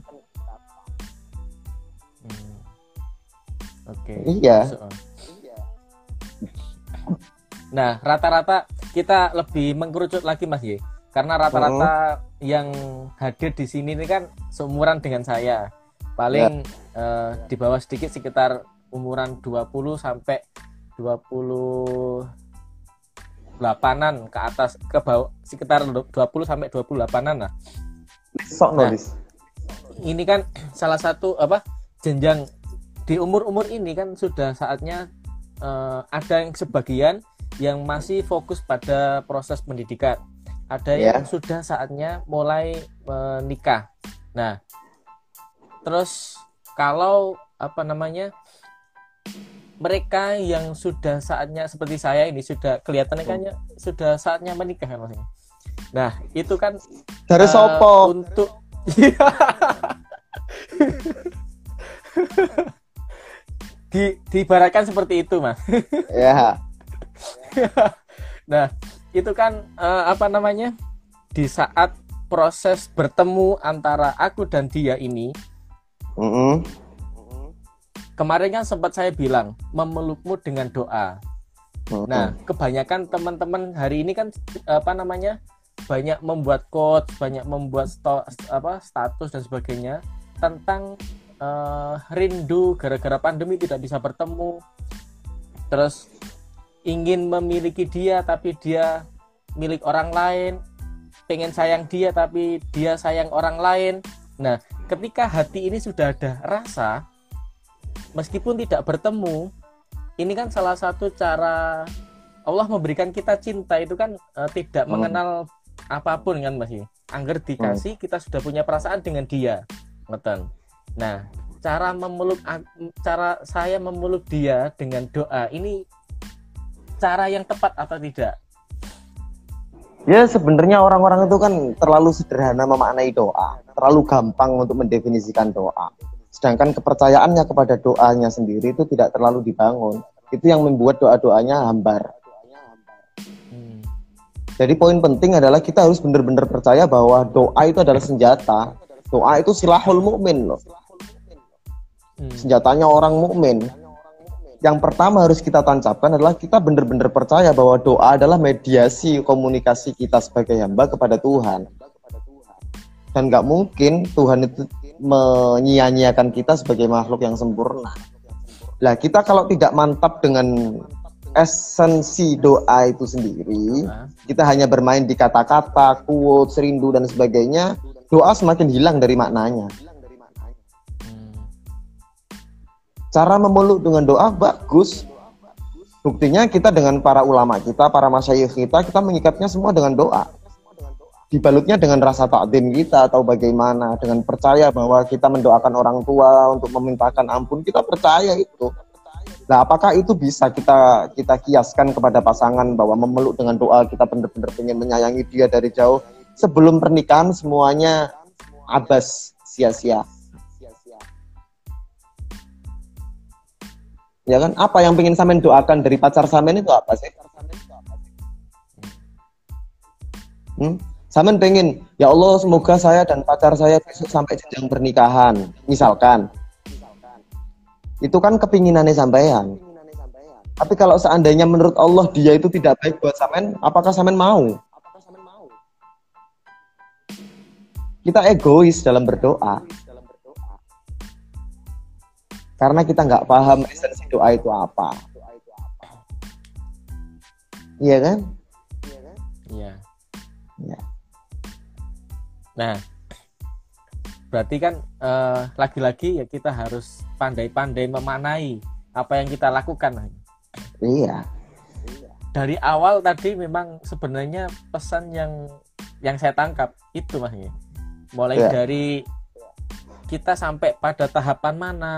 hmm. oke okay. iya nah rata-rata kita lebih mengkerucut lagi mas Ye karena rata-rata hmm. yang hadir di sini ini kan seumuran dengan saya paling yeah. uh, di bawah sedikit sekitar umuran 20 sampai 28-an ke atas ke bawah sekitar 20 sampai 28-an lah. Sok nah, Ini kan salah satu apa jenjang di umur-umur ini kan sudah saatnya uh, ada yang sebagian yang masih fokus pada proses pendidikan. Ada yeah. yang sudah saatnya mulai menikah. Nah, terus kalau apa namanya mereka yang sudah saatnya seperti saya ini sudah kelihatannya kan sudah saatnya menikah kan maksudnya. Nah, itu kan dari uh, sopo untuk di diibaratkan seperti itu, Mas. Ya. nah, itu kan uh, apa namanya? Di saat proses bertemu antara aku dan dia ini, mm -hmm kemarin kan sempat saya bilang memelukmu dengan doa. Oh, nah, kebanyakan teman-teman hari ini kan apa namanya banyak membuat quote, banyak membuat sto, apa status dan sebagainya tentang uh, rindu gara-gara pandemi tidak bisa bertemu. Terus ingin memiliki dia tapi dia milik orang lain, pengen sayang dia tapi dia sayang orang lain. Nah, ketika hati ini sudah ada rasa, meskipun tidak bertemu ini kan salah satu cara Allah memberikan kita cinta itu kan uh, tidak hmm. mengenal apa pun kan Mas Angger dikasih hmm. kita sudah punya perasaan dengan dia. Ngeten nah cara memeluk cara saya memeluk dia dengan doa ini cara yang tepat atau tidak? Ya sebenarnya orang-orang itu kan terlalu sederhana memaknai doa, terlalu gampang untuk mendefinisikan doa sedangkan kepercayaannya kepada doanya sendiri itu tidak terlalu dibangun. Itu yang membuat doa-doanya hambar. Jadi poin penting adalah kita harus benar-benar percaya bahwa doa itu adalah senjata. Doa itu silahul mukmin loh. Senjatanya orang mukmin yang pertama harus kita tancapkan adalah kita benar-benar percaya bahwa doa adalah mediasi komunikasi kita sebagai hamba kepada Tuhan dan nggak mungkin Tuhan itu menyia-nyiakan kita sebagai makhluk yang sempurna. Lah kita kalau tidak mantap dengan esensi doa itu sendiri, kita hanya bermain di kata-kata, quote, rindu dan sebagainya, doa semakin hilang dari maknanya. Cara memeluk dengan doa bagus. Buktinya kita dengan para ulama kita, para masyayikh kita, kita mengikatnya semua dengan doa dibalutnya dengan rasa takdim kita atau bagaimana dengan percaya bahwa kita mendoakan orang tua untuk memintakan ampun kita percaya itu. Nah apakah itu bisa kita kita kiaskan kepada pasangan bahwa memeluk dengan doa kita benar-benar ingin menyayangi dia dari jauh? Sebelum pernikahan semuanya abas sia-sia. Ya kan? Apa yang ingin samen doakan dari pacar samen itu apa sih? Hmm? Samen pengen, ya Allah semoga saya dan pacar saya besok sampai jenjang pernikahan, misalkan. Itu kan kepinginannya sampean. Tapi kalau seandainya menurut Allah dia itu tidak baik buat Samen, apakah Samen mau? Kita egois dalam berdoa. Karena kita nggak paham esensi doa itu apa. Iya kan? Iya. Iya. Nah, berarti kan eh, lagi-lagi ya kita harus pandai-pandai memanai apa yang kita lakukan. Iya. Dari awal tadi memang sebenarnya pesan yang yang saya tangkap itu mas mulai iya. dari kita sampai pada tahapan mana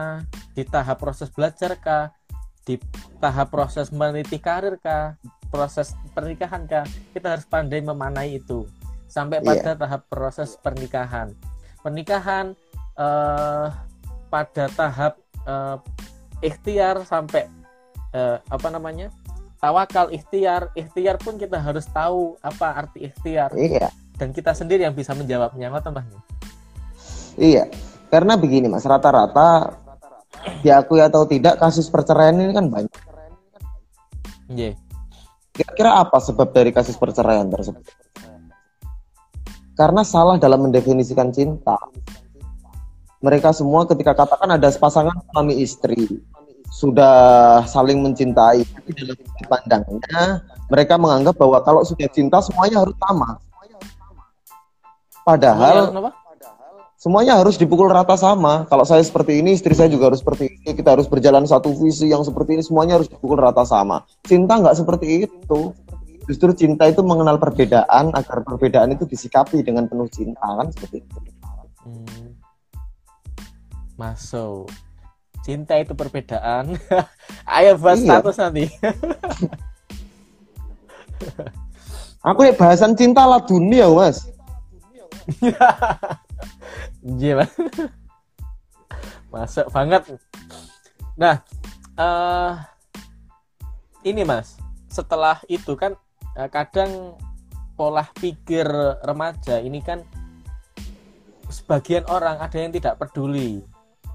di tahap proses belajar kah di tahap proses meniti karir kah proses pernikahan kah kita harus pandai memanai itu sampai iya. pada yeah. tahap proses pernikahan. Pernikahan uh, pada tahap uh, ikhtiar sampai uh, apa namanya? tawakal ikhtiar. Ikhtiar pun kita harus tahu apa arti ikhtiar. Iya. Dan kita sendiri yang bisa menjawabnya, ngoten Iya. Karena begini Mas, rata-rata diakui atau tidak kasus perceraian ini kan banyak. Iya. Kira-kira apa sebab dari kasus perceraian tersebut? Karena salah dalam mendefinisikan cinta. Mereka semua ketika katakan ada pasangan suami istri, sudah saling mencintai tapi dalam pandangnya mereka menganggap bahwa kalau sudah cinta semuanya harus sama. Padahal semuanya harus dipukul rata sama. Kalau saya seperti ini istri saya juga harus seperti ini kita harus berjalan satu visi yang seperti ini semuanya harus dipukul rata sama. Cinta nggak seperti itu justru cinta itu mengenal perbedaan agar perbedaan itu disikapi dengan penuh cinta kan? Seperti itu. Hmm. masuk. Cinta itu perbedaan. Ayo bahas iya. status nanti. Aku ya bahasan cinta lah dunia mas. Iya masuk banget. Nah uh, ini mas. Setelah itu kan kadang pola pikir remaja ini kan sebagian orang ada yang tidak peduli.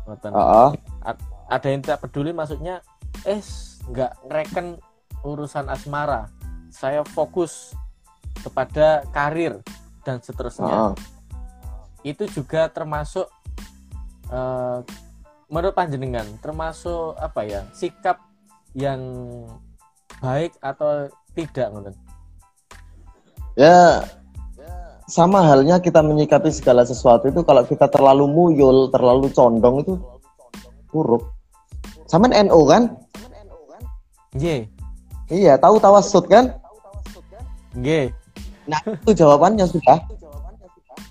Uh -uh ada yang tidak peduli maksudnya eh nggak ngereken urusan asmara. Saya fokus kepada karir dan seterusnya. Oh. itu juga termasuk uh, menurut panjenengan termasuk apa ya sikap yang baik atau tidak menurut ya sama halnya kita menyikapi segala sesuatu itu kalau kita terlalu muyul terlalu condong itu buruk sama NO kan? G. Iya, tahu tawasud kan? G. Nah, itu jawabannya sudah.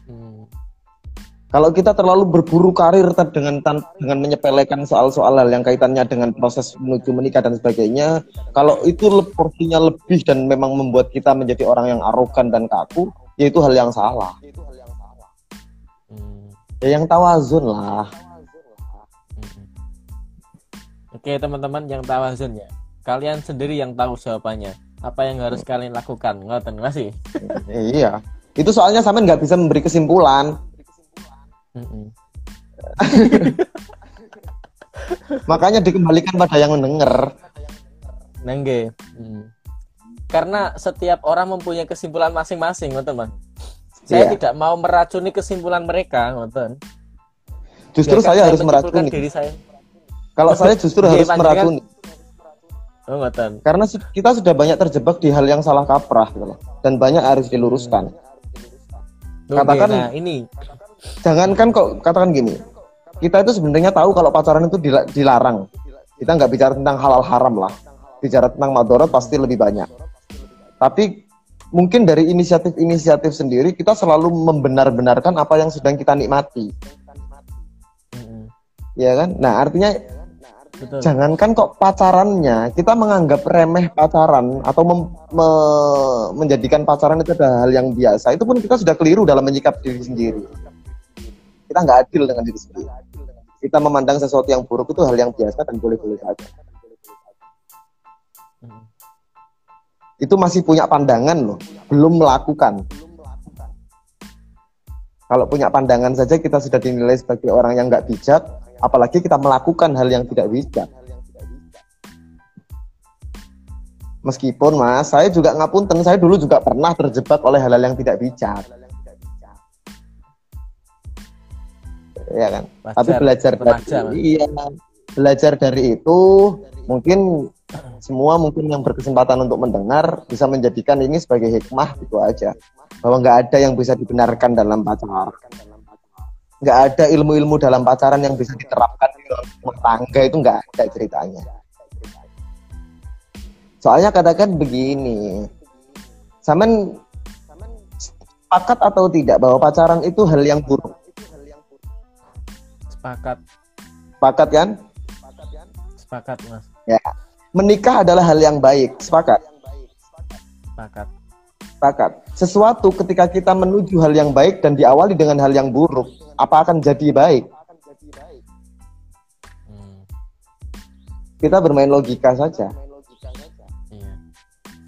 Hmm. Kalau kita terlalu berburu karir dengan dengan menyepelekan soal-soal hal yang kaitannya dengan proses menuju menikah dan sebagainya, kalau itu porsinya lebih dan memang membuat kita menjadi orang yang arogan dan kaku, ya itu hal yang salah. Hmm. Ya yang tawazun lah. Oke teman-teman yang tahu hasilnya, kalian sendiri yang tahu jawabannya. Apa yang harus kalian lakukan? Ngoten masih. iya. Itu soalnya sampean nggak bisa memberi kesimpulan. Makanya dikembalikan pada yang mendengar. Nengge. Hmm. Karena setiap orang mempunyai kesimpulan masing-masing, teman. Saya yeah. tidak mau meracuni kesimpulan mereka, ngoten. Justru saya harus meracuni diri saya. Kalau saya justru harus meracuni. Oh, ngoten. Karena kita sudah banyak terjebak di hal yang salah kaprah gitu loh. Dan banyak harus diluruskan. Hmm. Katakan nah, ini. Jangankan kok katakan gini. Kita itu sebenarnya tahu kalau pacaran itu dilarang. Kita nggak bicara tentang halal haram lah. Bicara tentang madorot pasti lebih banyak. Tapi mungkin dari inisiatif-inisiatif sendiri kita selalu membenar-benarkan apa yang sedang kita nikmati. Hmm. Ya kan? Nah, artinya Betul. Jangankan kok pacarannya, kita menganggap remeh pacaran atau mem, me, menjadikan pacaran itu adalah hal yang biasa. Itu pun kita sudah keliru dalam menyikap diri sendiri. Kita nggak adil dengan diri sendiri. Kita memandang sesuatu yang buruk itu hal yang biasa dan boleh-boleh saja. Hmm. Itu masih punya pandangan loh, belum melakukan. Kalau punya pandangan saja kita sudah dinilai sebagai orang yang nggak bijak, apalagi kita melakukan hal yang tidak bijak. Meskipun mas, saya juga ngapunten, saya dulu juga pernah terjebak oleh hal-hal yang tidak bijak. Ya kan. Wajar, Tapi belajar dari iya, belajar dari itu mungkin semua mungkin yang berkesempatan untuk mendengar bisa menjadikan ini sebagai hikmah gitu aja bahwa nggak ada yang bisa dibenarkan dalam pacaran nggak ada ilmu-ilmu dalam pacaran yang bisa diterapkan di rumah tangga itu nggak ada ceritanya. Soalnya katakan begini, samen sepakat atau tidak bahwa pacaran itu hal yang buruk? Sepakat. Sepakat kan? Sepakat mas. Ya, menikah adalah hal yang baik. Sepakat. Sepakat. Sepakat. Sesuatu ketika kita menuju hal yang baik dan diawali dengan hal yang buruk, apa akan jadi baik? Hmm. Kita bermain logika saja. Iya.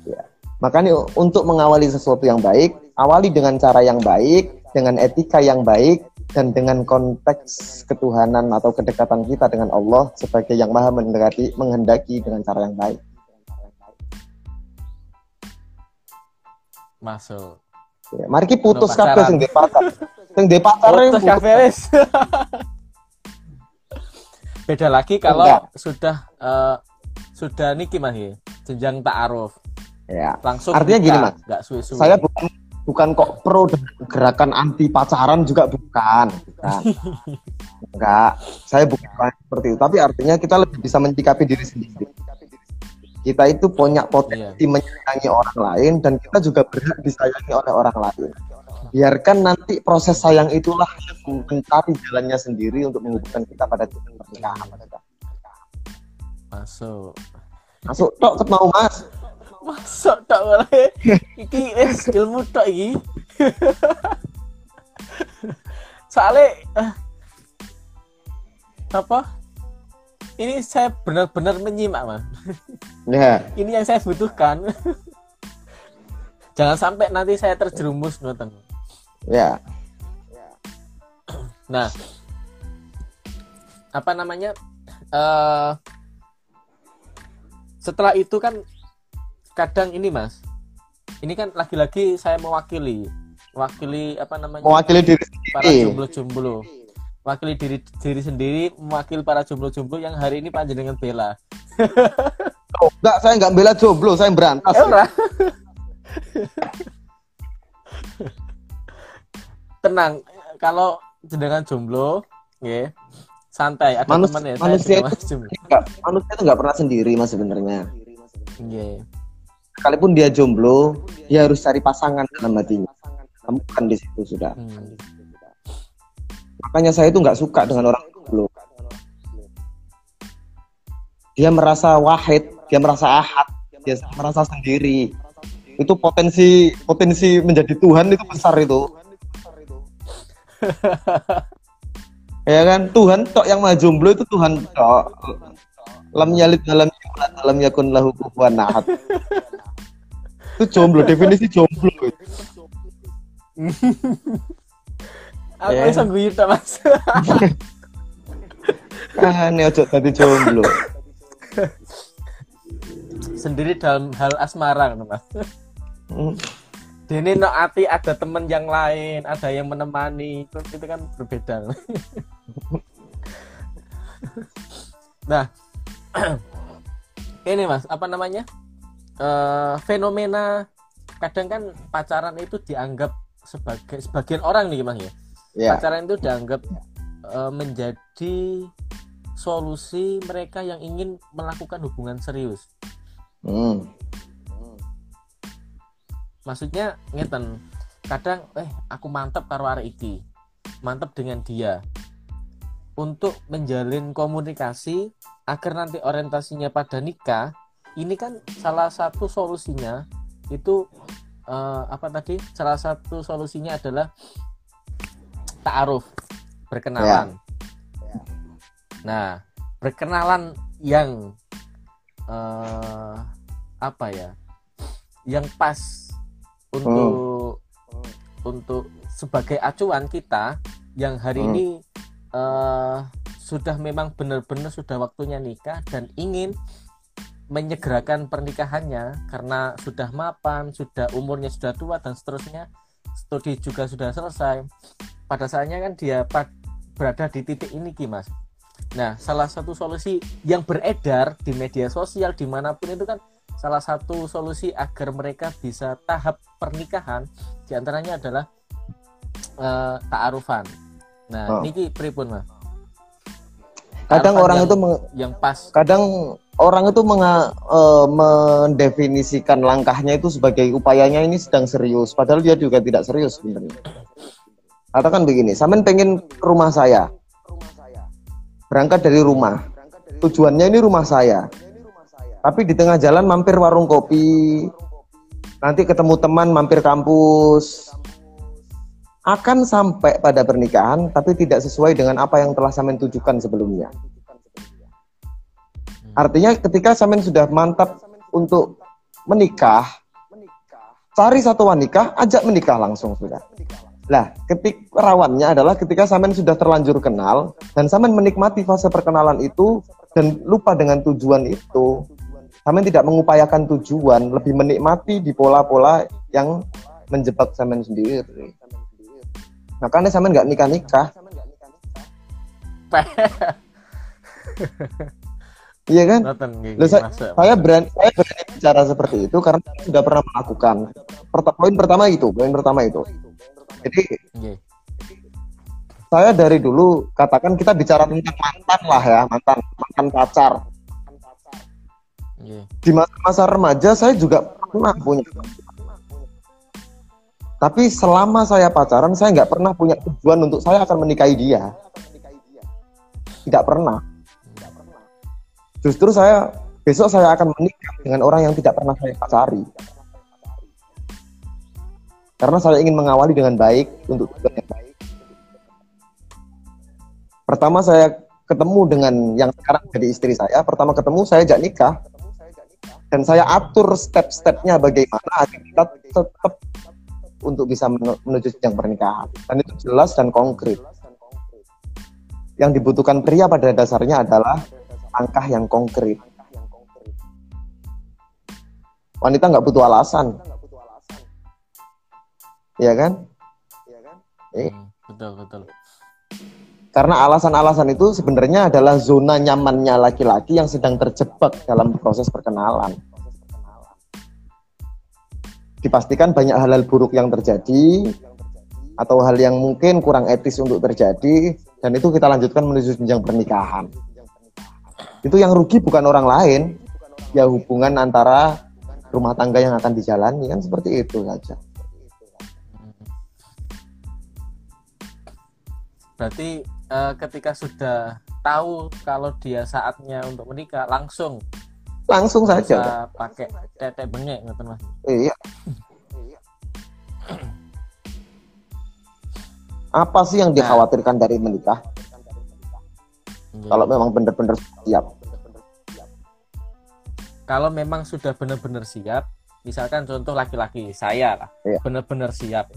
Ya. Makanya untuk mengawali sesuatu yang baik, awali dengan cara yang baik, dengan etika yang baik, dan dengan konteks ketuhanan atau kedekatan kita dengan Allah sebagai yang maha menghendaki, menghendaki dengan cara yang baik. Masuk. Ya, mari kita putus kabeh sing Sing di pacare putus kabeh wis. beda lagi kalau Enggak. sudah uh, sudah niki mas ya jenjang ta'aruf ya langsung artinya gini mas nggak suwe-suwe saya bukan bukan kok pro gerakan anti pacaran juga bukan. Bukan. Enggak. Saya bukan seperti itu. Tapi artinya kita lebih bisa mencikapi diri sendiri. Kita itu punya potensi iya. menyayangi orang lain dan kita juga berhak disayangi oleh orang lain. Biarkan nanti proses sayang itulah mencari jalannya sendiri untuk menghubungkan kita pada titik pernikahan. Masuk. Masuk. Tok mau mas masuk tok boleh? Iki es ilmu tok iki. Soalnya uh, apa? Ini saya benar-benar menyimak mas. Ya. Ini yang saya butuhkan. Jangan sampai nanti saya terjerumus nonton ya. Nah apa namanya? Uh, setelah itu kan kadang ini mas ini kan lagi-lagi saya mewakili mewakili apa namanya mewakili diri para jomblo-jomblo wakili diri diri sendiri mewakili para jomblo-jomblo yang hari ini panjenengan bela. oh, enggak, saya enggak bela jomblo, saya berantas. Ya, Tenang, kalau jenengan jomblo, ya santai. Ada Manus, teman ya. Manusia itu enggak, manusia itu enggak pernah sendiri mas sebenarnya. Iya. Sekalipun dia jomblo, dia harus cari pasangan dalam hatinya. Kamu kan di situ sudah. Hmm. Makanya saya itu nggak suka dengan orang dulu dia merasa wahid dia merasa ahad dia merasa sendiri. Itu potensi potensi menjadi Tuhan itu besar itu. Ya kan? Tuhan tok yang mah jomblo itu Tuhan tok. Lam yalid dalam dalam yakun lahu kufuwan ahad itu jomblo definisi jomblo Aku yeah. bisa guyu mas. ah, ini ojo tadi jomblo. Sendiri dalam hal asmara kan mas. Hmm. Ini no ati ada temen yang lain, ada yang menemani, itu, itu kan berbeda. nah, ini mas, apa namanya? Uh, fenomena kadang kan pacaran itu dianggap sebagai sebagian orang nih mas ya yeah. pacaran itu dianggap uh, menjadi solusi mereka yang ingin melakukan hubungan serius. Hmm. Maksudnya ngeten, kadang eh aku mantap karo arek iki. Mantap dengan dia. Untuk menjalin komunikasi agar nanti orientasinya pada nikah, ini kan salah satu solusinya itu uh, apa tadi? Salah satu solusinya adalah ta'aruf, berkenalan. Ya. Nah, berkenalan yang uh, apa ya? Yang pas untuk hmm. untuk sebagai acuan kita yang hari hmm. ini uh, sudah memang benar-benar sudah waktunya nikah dan ingin menyegerakan pernikahannya karena sudah mapan, sudah umurnya sudah tua dan seterusnya, studi juga sudah selesai. Pada saatnya kan dia berada di titik ini Ki Mas. Nah salah satu solusi yang beredar di media sosial di mana pun itu kan salah satu solusi agar mereka bisa tahap pernikahan di antaranya adalah uh, ta'arufan. Nah oh. niki pripun mas? Kadang orang yang, itu yang pas. kadang orang itu menga, uh, mendefinisikan langkahnya itu sebagai upayanya ini sedang serius padahal dia juga tidak serius sebenarnya katakan begini, Samen pengen ke rumah saya. Berangkat dari rumah. Tujuannya ini rumah saya. Tapi di tengah jalan mampir warung kopi. Nanti ketemu teman mampir kampus. Akan sampai pada pernikahan tapi tidak sesuai dengan apa yang telah Samen tujukan sebelumnya. Artinya ketika Samen sudah mantap untuk menikah, cari satu wanita, ajak menikah langsung sudah. Lah, ketik rawannya adalah ketika Samen sudah terlanjur kenal dan Samen menikmati fase perkenalan itu dan lupa dengan tujuan itu. Samen tidak mengupayakan tujuan, lebih menikmati di pola-pola yang menjebak Samen sendiri. Makanya Samen nggak nikah-nikah. Iya kan? Loh, saya, saya berani saya berani bicara seperti itu karena saya sudah pernah melakukan. Poin pertama itu, poin pertama itu. Jadi okay. saya dari dulu katakan kita bicara tentang mantan lah ya, mantan mantan pacar. Yeah. Di masa-masa remaja saya juga pernah punya. Tapi selama saya pacaran saya nggak pernah punya tujuan untuk saya akan menikahi dia. Tidak pernah Justru saya besok saya akan menikah dengan orang yang tidak pernah saya pacari. Karena saya ingin mengawali dengan baik untuk tujuan yang baik. Pertama saya ketemu dengan yang sekarang jadi istri saya. Pertama ketemu saya ajak nikah. Dan saya atur step-stepnya bagaimana agar kita tetap untuk bisa menuju jenjang pernikahan. Dan itu jelas dan konkret. Yang dibutuhkan pria pada dasarnya adalah langkah yang konkret. Wanita nggak butuh alasan. Iya kan? Eh. betul betul. Karena alasan-alasan itu sebenarnya adalah zona nyamannya laki-laki yang sedang terjebak dalam proses perkenalan. Dipastikan banyak hal-hal buruk yang terjadi atau hal yang mungkin kurang etis untuk terjadi dan itu kita lanjutkan menuju jenjang pernikahan itu yang rugi bukan orang lain. Ya hubungan antara rumah tangga yang akan dijalani kan seperti itu saja. Berarti uh, ketika sudah tahu kalau dia saatnya untuk menikah langsung langsung saja pakai tetek bengek ngerti mas? Iya. Apa sih yang dikhawatirkan nah. dari menikah Hmm. Kalau memang benar-benar siap. Kalau memang sudah benar-benar siap, misalkan contoh laki-laki saya lah, iya. benar-benar siap.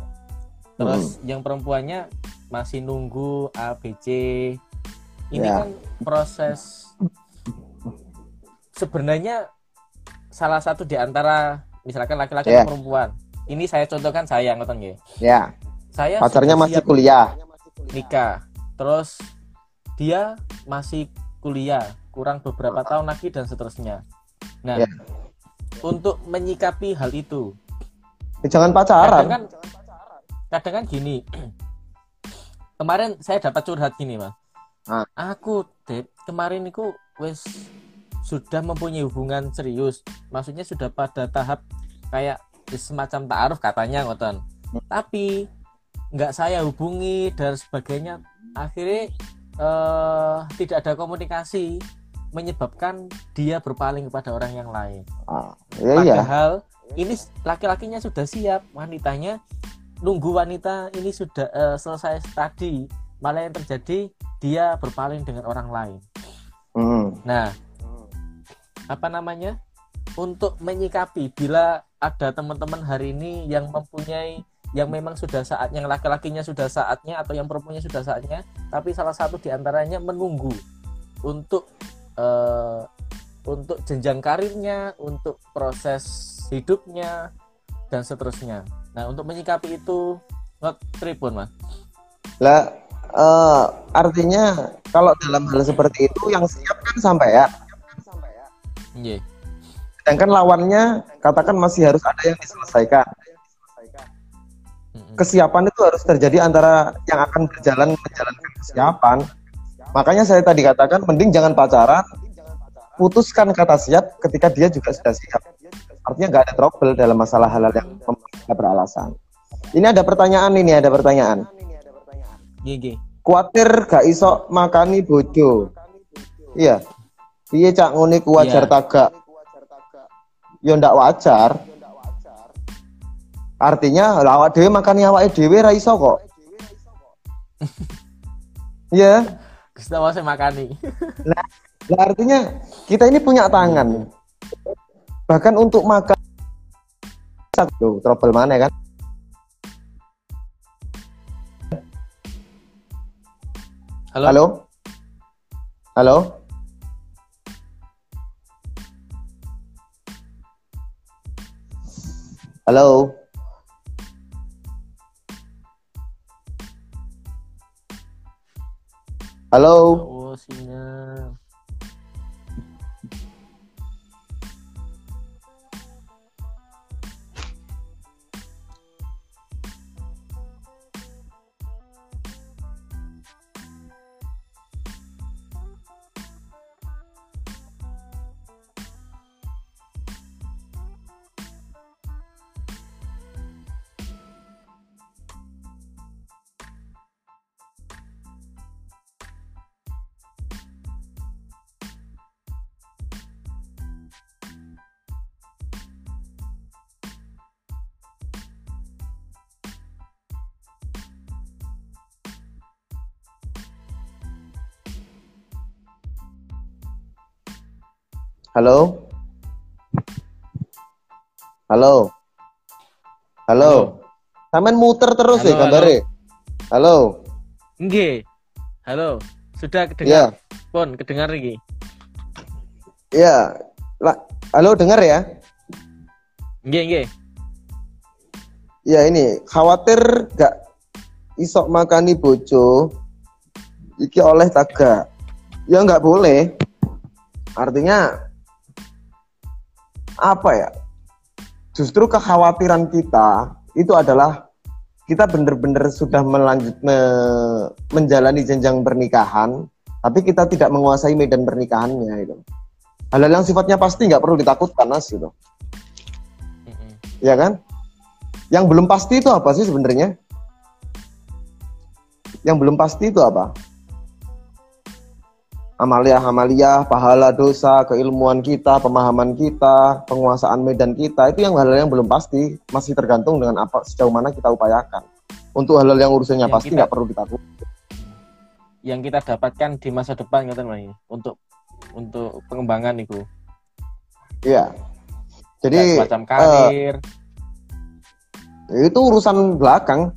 Terus hmm. yang perempuannya masih nunggu ABC. Ini ya. kan proses sebenarnya salah satu di antara misalkan laki-laki yeah. dan perempuan. Ini saya contohkan saya ngoten nggih. Ya. Saya pacarnya masih kuliah. Nikah. Terus dia masih kuliah kurang beberapa tahun lagi dan seterusnya nah yeah. untuk menyikapi hal itu ya, jangan pacaran kadang kan kadang kan gini kemarin saya dapat curhat gini mas ah. aku deh kemarin itu wes sudah mempunyai hubungan serius maksudnya sudah pada tahap kayak semacam taaruf katanya ngoton hmm. tapi nggak saya hubungi dan sebagainya akhirnya uh, tidak ada komunikasi menyebabkan dia berpaling kepada orang yang lain. Ah, iya, iya. Padahal iya. ini laki-lakinya sudah siap, wanitanya nunggu wanita ini sudah uh, selesai tadi, malah yang terjadi dia berpaling dengan orang lain. Mm. Nah, apa namanya? Untuk menyikapi bila ada teman-teman hari ini yang mempunyai yang memang sudah saatnya yang laki-lakinya sudah saatnya atau yang perempuannya sudah saatnya tapi salah satu di antaranya menunggu untuk uh, untuk jenjang karirnya untuk proses hidupnya dan seterusnya. Nah untuk menyikapi itu nggak tripun mas? Lah uh, artinya kalau dalam hal seperti itu yang siap kan sampai ya? Yeah. sedangkan lawannya katakan masih harus ada yang diselesaikan kesiapan itu harus terjadi antara yang akan berjalan menjalankan kesiapan. Makanya saya tadi katakan mending jangan pacaran, putuskan kata siap ketika dia juga sudah siap. Artinya nggak ada trouble dalam masalah hal-hal yang tidak beralasan. Ini ada pertanyaan ini ada pertanyaan. GG. Kuatir gak iso makani bojo. Iya. Iya cak nguni wajar yeah. tagak. Yo ndak wajar Artinya awak dhewe makani awake dhewe ra iso kok. Iya. yeah. Gusti saya makani. nah, nah, artinya kita ini punya tangan. Bahkan untuk makan Tuh, trouble mana kan? Halo. Halo. Halo. Halo. Halo. Oh, sinyal. Halo? Halo? Halo? Sampean muter terus ya Halo, gambare. Halo? Nggih. Halo. Sudah kedengar? Pon, kedengar iki. Iya. Lah, halo dengar ya? Nggih, nggih. Ya ini khawatir gak isok makani bojo iki oleh taga. Ya nggak boleh. Artinya apa ya? Justru kekhawatiran kita itu adalah kita benar-benar sudah melanjut me- menjalani jenjang pernikahan, tapi kita tidak menguasai medan pernikahannya itu. Hal-hal yang sifatnya pasti nggak perlu ditakutkan mas gitu. Ya kan? Yang belum pasti itu apa sih sebenarnya? Yang belum pasti itu apa? Amalia-amalia, pahala dosa, keilmuan kita, pemahaman kita, penguasaan medan kita, itu yang hal-hal yang belum pasti, masih tergantung dengan apa sejauh mana kita upayakan. Untuk hal-hal yang urusannya Yang pasti nggak perlu ditakut. Yang kita dapatkan di masa depan ngoten Mas. Untuk untuk pengembangan itu. Iya. Jadi semacam eh, karir. itu urusan belakang.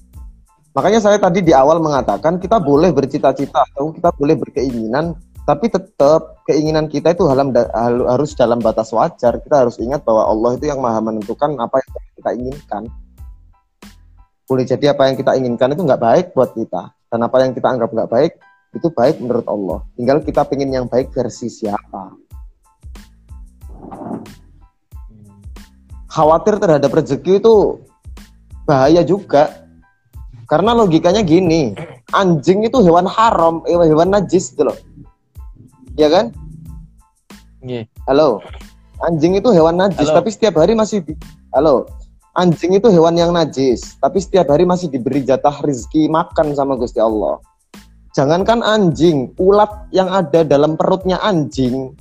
Makanya saya tadi di awal mengatakan kita boleh bercita-cita atau kita boleh berkeinginan, tapi tetap keinginan kita itu halam da- hal- harus dalam batas wajar. Kita harus ingat bahwa Allah itu yang maha menentukan apa yang kita inginkan. Boleh jadi apa yang kita inginkan itu nggak baik buat kita, dan apa yang kita anggap nggak baik itu baik menurut Allah. Tinggal kita pengen yang baik versi siapa. Khawatir terhadap rezeki itu bahaya juga. Karena logikanya gini, anjing itu hewan haram, eh, hewan najis gitu loh. Ya kan? Nggih. Halo. Anjing itu hewan najis, Halo. tapi setiap hari masih di... Halo. Anjing itu hewan yang najis, tapi setiap hari masih diberi jatah rezeki makan sama Gusti Allah. Jangankan anjing, ulat yang ada dalam perutnya anjing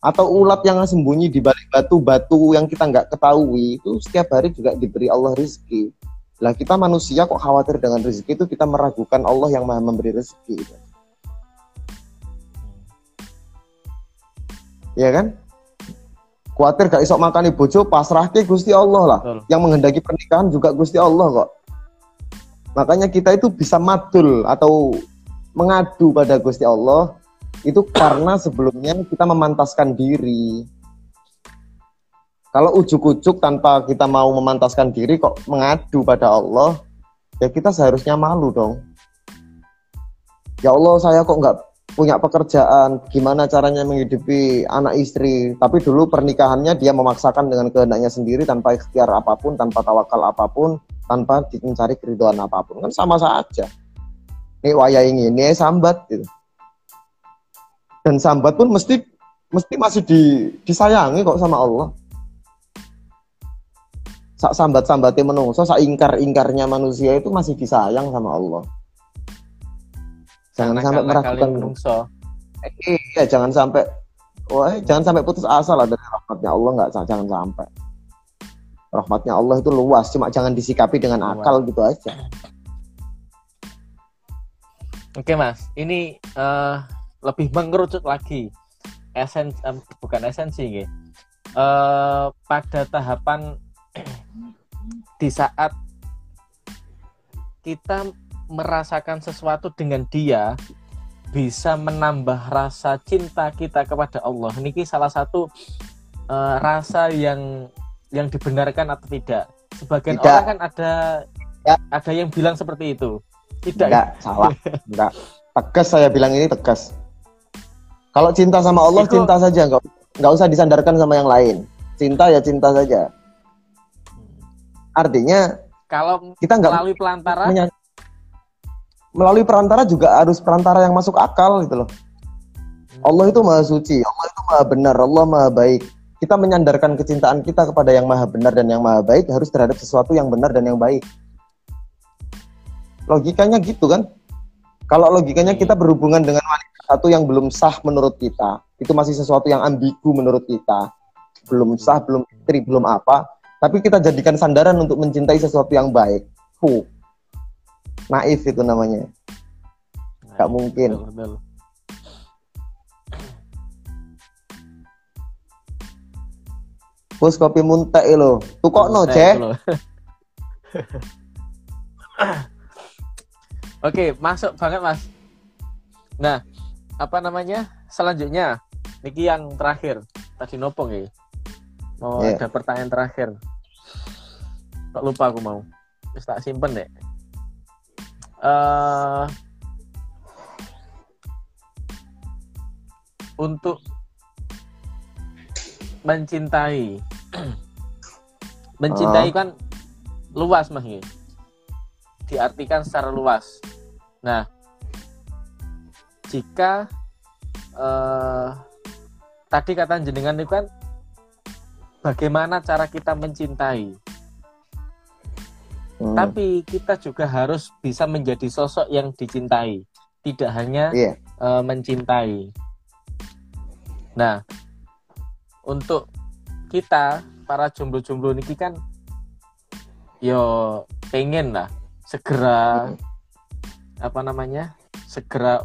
atau ulat yang sembunyi di balik batu-batu yang kita nggak ketahui itu setiap hari juga diberi Allah rezeki. Lah kita manusia kok khawatir dengan rezeki itu kita meragukan Allah yang maha memberi rezeki. Gitu. Ya kan? Khawatir gak isok makan bojo pasrah ke Gusti Allah lah. Betul. Yang menghendaki pernikahan juga Gusti Allah kok. Makanya kita itu bisa madul atau mengadu pada Gusti Allah itu karena sebelumnya kita memantaskan diri. Kalau ujuk-ujuk tanpa kita mau memantaskan diri kok mengadu pada Allah, ya kita seharusnya malu dong. Ya Allah, saya kok nggak punya pekerjaan, gimana caranya menghidupi anak istri. Tapi dulu pernikahannya dia memaksakan dengan kehendaknya sendiri tanpa ikhtiar apa pun, tanpa tawakal apa pun, tanpa mencari keriduan apa pun. Kan sama saja. Ini waya ini, ini sambat gitu. Dan sambat pun mesti mesti masih di, disayangi kok sama Allah. Sak sambat-sambatnya menungso, sak ingkar-ingkarnya manusia itu masih disayang sama Allah. Jangan sampai meragukan menungso. Iya, jangan sampai wah, jangan sampai putus asa lah dari rahmatnya Allah nggak jangan sampai. Rahmatnya Allah itu luas, cuma jangan disikapi dengan Luas. akal gitu aja. Oke Mas, ini eh, lebih mengerucut lagi esen em, bukan esensi nggih. Eh, pada tahapan di saat kita merasakan sesuatu dengan dia bisa menambah rasa cinta kita kepada Allah. Niki salah satu eh, rasa yang yang dibenarkan atau tidak. Sebagian Tidak. orang kan ada Ya. ada yang bilang seperti itu. Tidak. Enggak, salah. Enggak. Tegas saya bilang ini tegas. Kalau cinta sama Allah, Itu- cinta saja, enggak enggak usah disandarkan sama yang lain. Cinta ya cinta saja. Artinya Kalau kita enggak melalui pelantara menya- melalui perantara juga harus perantara yang masuk akal gitu loh. Allah itu maha suci, Allah itu maha benar, Allah maha baik. Kita menyandarkan kecintaan kita kepada yang maha benar dan yang maha baik harus terhadap sesuatu yang benar dan yang baik. Logikanya gitu kan? Kalau logikanya kita berhubungan dengan wanita satu yang belum sah menurut kita, itu masih sesuatu yang ambigu menurut kita. Belum sah, belum istri, belum apa, tapi kita jadikan sandaran untuk mencintai sesuatu yang baik. Huh. Naif itu namanya. Nggak mungkin. Betul, betul. Bos kopi muntek lo. Tukokno, Ceh. Oke, masuk banget, Mas. Nah, apa namanya? Selanjutnya, niki yang terakhir. Tadi nopong ya. Mau yeah. ada pertanyaan terakhir. Tak lupa aku mau. Terus tak simpen deh. Uh, untuk mencintai. Mencintai oh. kan luas ya diartikan secara luas. Nah jika uh, tadi kata jenengan itu kan bagaimana cara kita mencintai hmm. tapi kita juga harus bisa menjadi sosok yang dicintai tidak hanya yeah. Iya. uh, mencintai nah untuk kita para jomblo-jomblo niki kan yo pengen lah segera hmm. apa namanya segera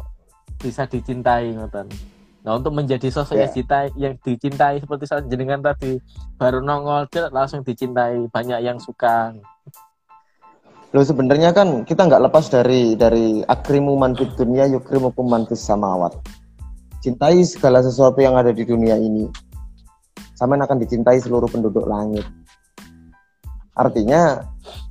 bisa dicintai ngoten. Nah untuk menjadi sosok yeah. yang dicintai, yang dicintai seperti saat jenengan tadi baru nongol langsung dicintai banyak yang suka. Lo sebenarnya kan kita nggak lepas dari dari akrimu manfit dunia yukrimu manfis samawat. Cintai segala sesuatu yang ada di dunia ini sampean akan dicintai seluruh penduduk langit. Artinya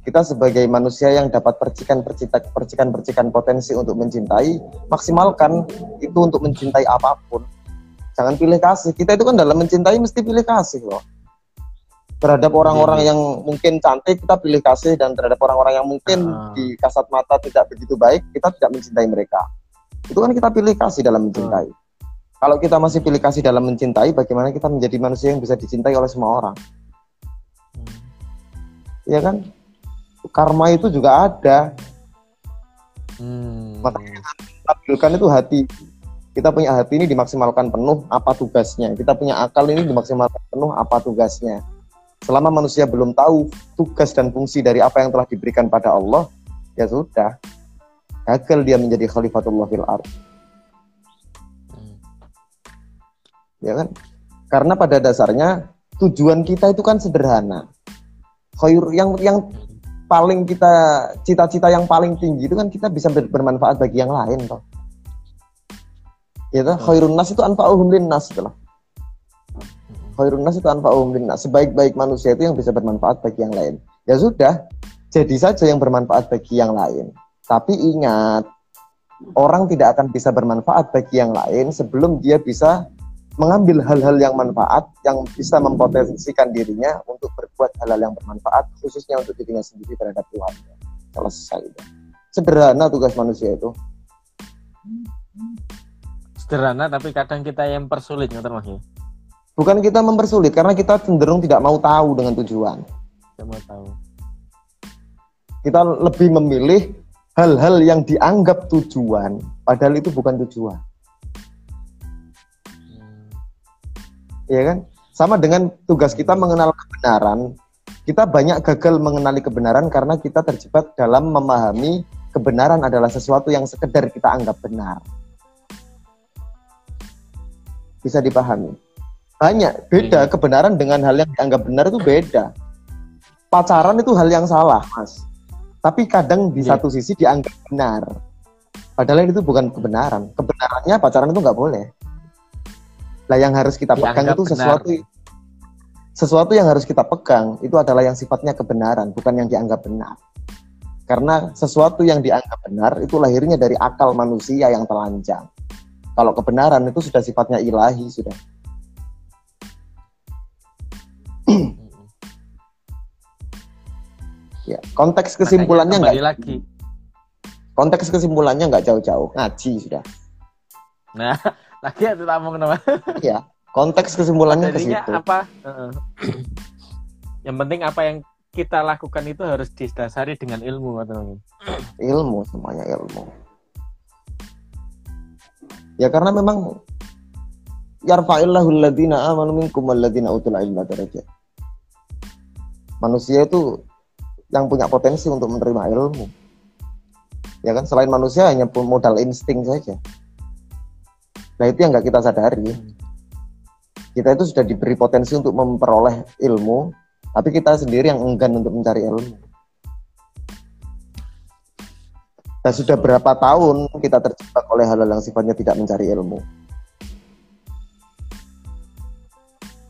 kita sebagai manusia yang dapat percikan-percikan percikan-percikan potensi untuk mencintai, maksimalkan itu untuk mencintai apa pun. Jangan pilih kasih. Kita itu kan dalam mencintai mesti pilih kasih loh. Terhadap orang-orang yang mungkin cantik kita pilih kasih dan terhadap orang-orang yang mungkin uh. di kasat mata tidak begitu baik kita tidak mencintai mereka. Itu kan kita pilih kasih dalam mencintai. Uh kalau kita masih pilih kasih dalam mencintai, bagaimana kita menjadi manusia yang bisa dicintai oleh semua orang? Hmm. Ya kan? Karma itu juga ada. Hmm. Makanya tampilkan itu hati. Kita punya hati ini dimaksimalkan penuh apa tugasnya. Kita punya akal ini dimaksimalkan penuh apa tugasnya. Selama manusia belum tahu tugas dan fungsi dari apa yang telah diberikan pada Allah, ya sudah. Gagal dia menjadi khalifatullah fil ardh. ya kan? Karena pada dasarnya tujuan kita itu kan sederhana. Khair yang yang paling kita cita-cita yang paling tinggi itu kan kita bisa ber, bermanfaat bagi yang lain toh. Ya toh, khairun nas itu anfa'uhum nas itu lah. Khairun nas itu anfa'uhum nas. Sebaik-baik manusia itu yang bisa bermanfaat bagi yang lain. Ya sudah, jadi saja yang bermanfaat bagi yang lain. Tapi ingat, orang tidak akan bisa bermanfaat bagi yang lain sebelum dia bisa mengambil hal-hal yang manfaat yang bisa mempotensikan dirinya untuk berbuat hal-hal yang bermanfaat khususnya untuk dirinya sendiri terhadap Tuhan selesai sederhana tugas manusia itu sederhana tapi kadang kita yang persulit nggak mas bukan kita mempersulit karena kita cenderung tidak mau tahu dengan tujuan tidak mau tahu kita lebih memilih hal-hal yang dianggap tujuan padahal itu bukan tujuan ya kan? Sama dengan tugas kita mengenal kebenaran, kita banyak gagal mengenali kebenaran karena kita terjebak dalam memahami kebenaran adalah sesuatu yang sekedar kita anggap benar. Bisa dipahami. Banyak beda hmm. kebenaran dengan hal yang dianggap benar itu beda. Pacaran itu hal yang salah, Mas. Tapi kadang di yeah. satu sisi dianggap benar. Padahal itu bukan kebenaran. Kebenarannya pacaran itu nggak boleh. Lah yang harus kita pegang itu benar. sesuatu sesuatu yang harus kita pegang itu adalah yang sifatnya kebenaran, bukan yang dianggap benar. Karena sesuatu yang dianggap benar itu lahirnya dari akal manusia yang telanjang. Kalau kebenaran itu sudah sifatnya ilahi sudah. Ya, konteks kesimpulannya nggak lagi. Konteks kesimpulannya nggak jauh-jauh, ngaji sudah. Nah, lagi ada tamu kenapa? Iya konteks kesimpulannya ke situ. apa? Yang penting apa yang kita lakukan itu harus didasari dengan ilmu atau ilmu semuanya ilmu. Ya karena memang yarfa'illahu alladhina amanu minkum walladhina utul ilma darajat manusia itu yang punya potensi untuk menerima ilmu ya kan selain manusia hanya modal insting saja Nah itu yang nggak kita sadari. kita itu sudah diberi potensi untuk memperoleh ilmu, tapi kita sendiri yang enggan untuk mencari ilmu. Dan sudah berapa tahun kita terjebak oleh hal-hal yang sifatnya tidak mencari ilmu.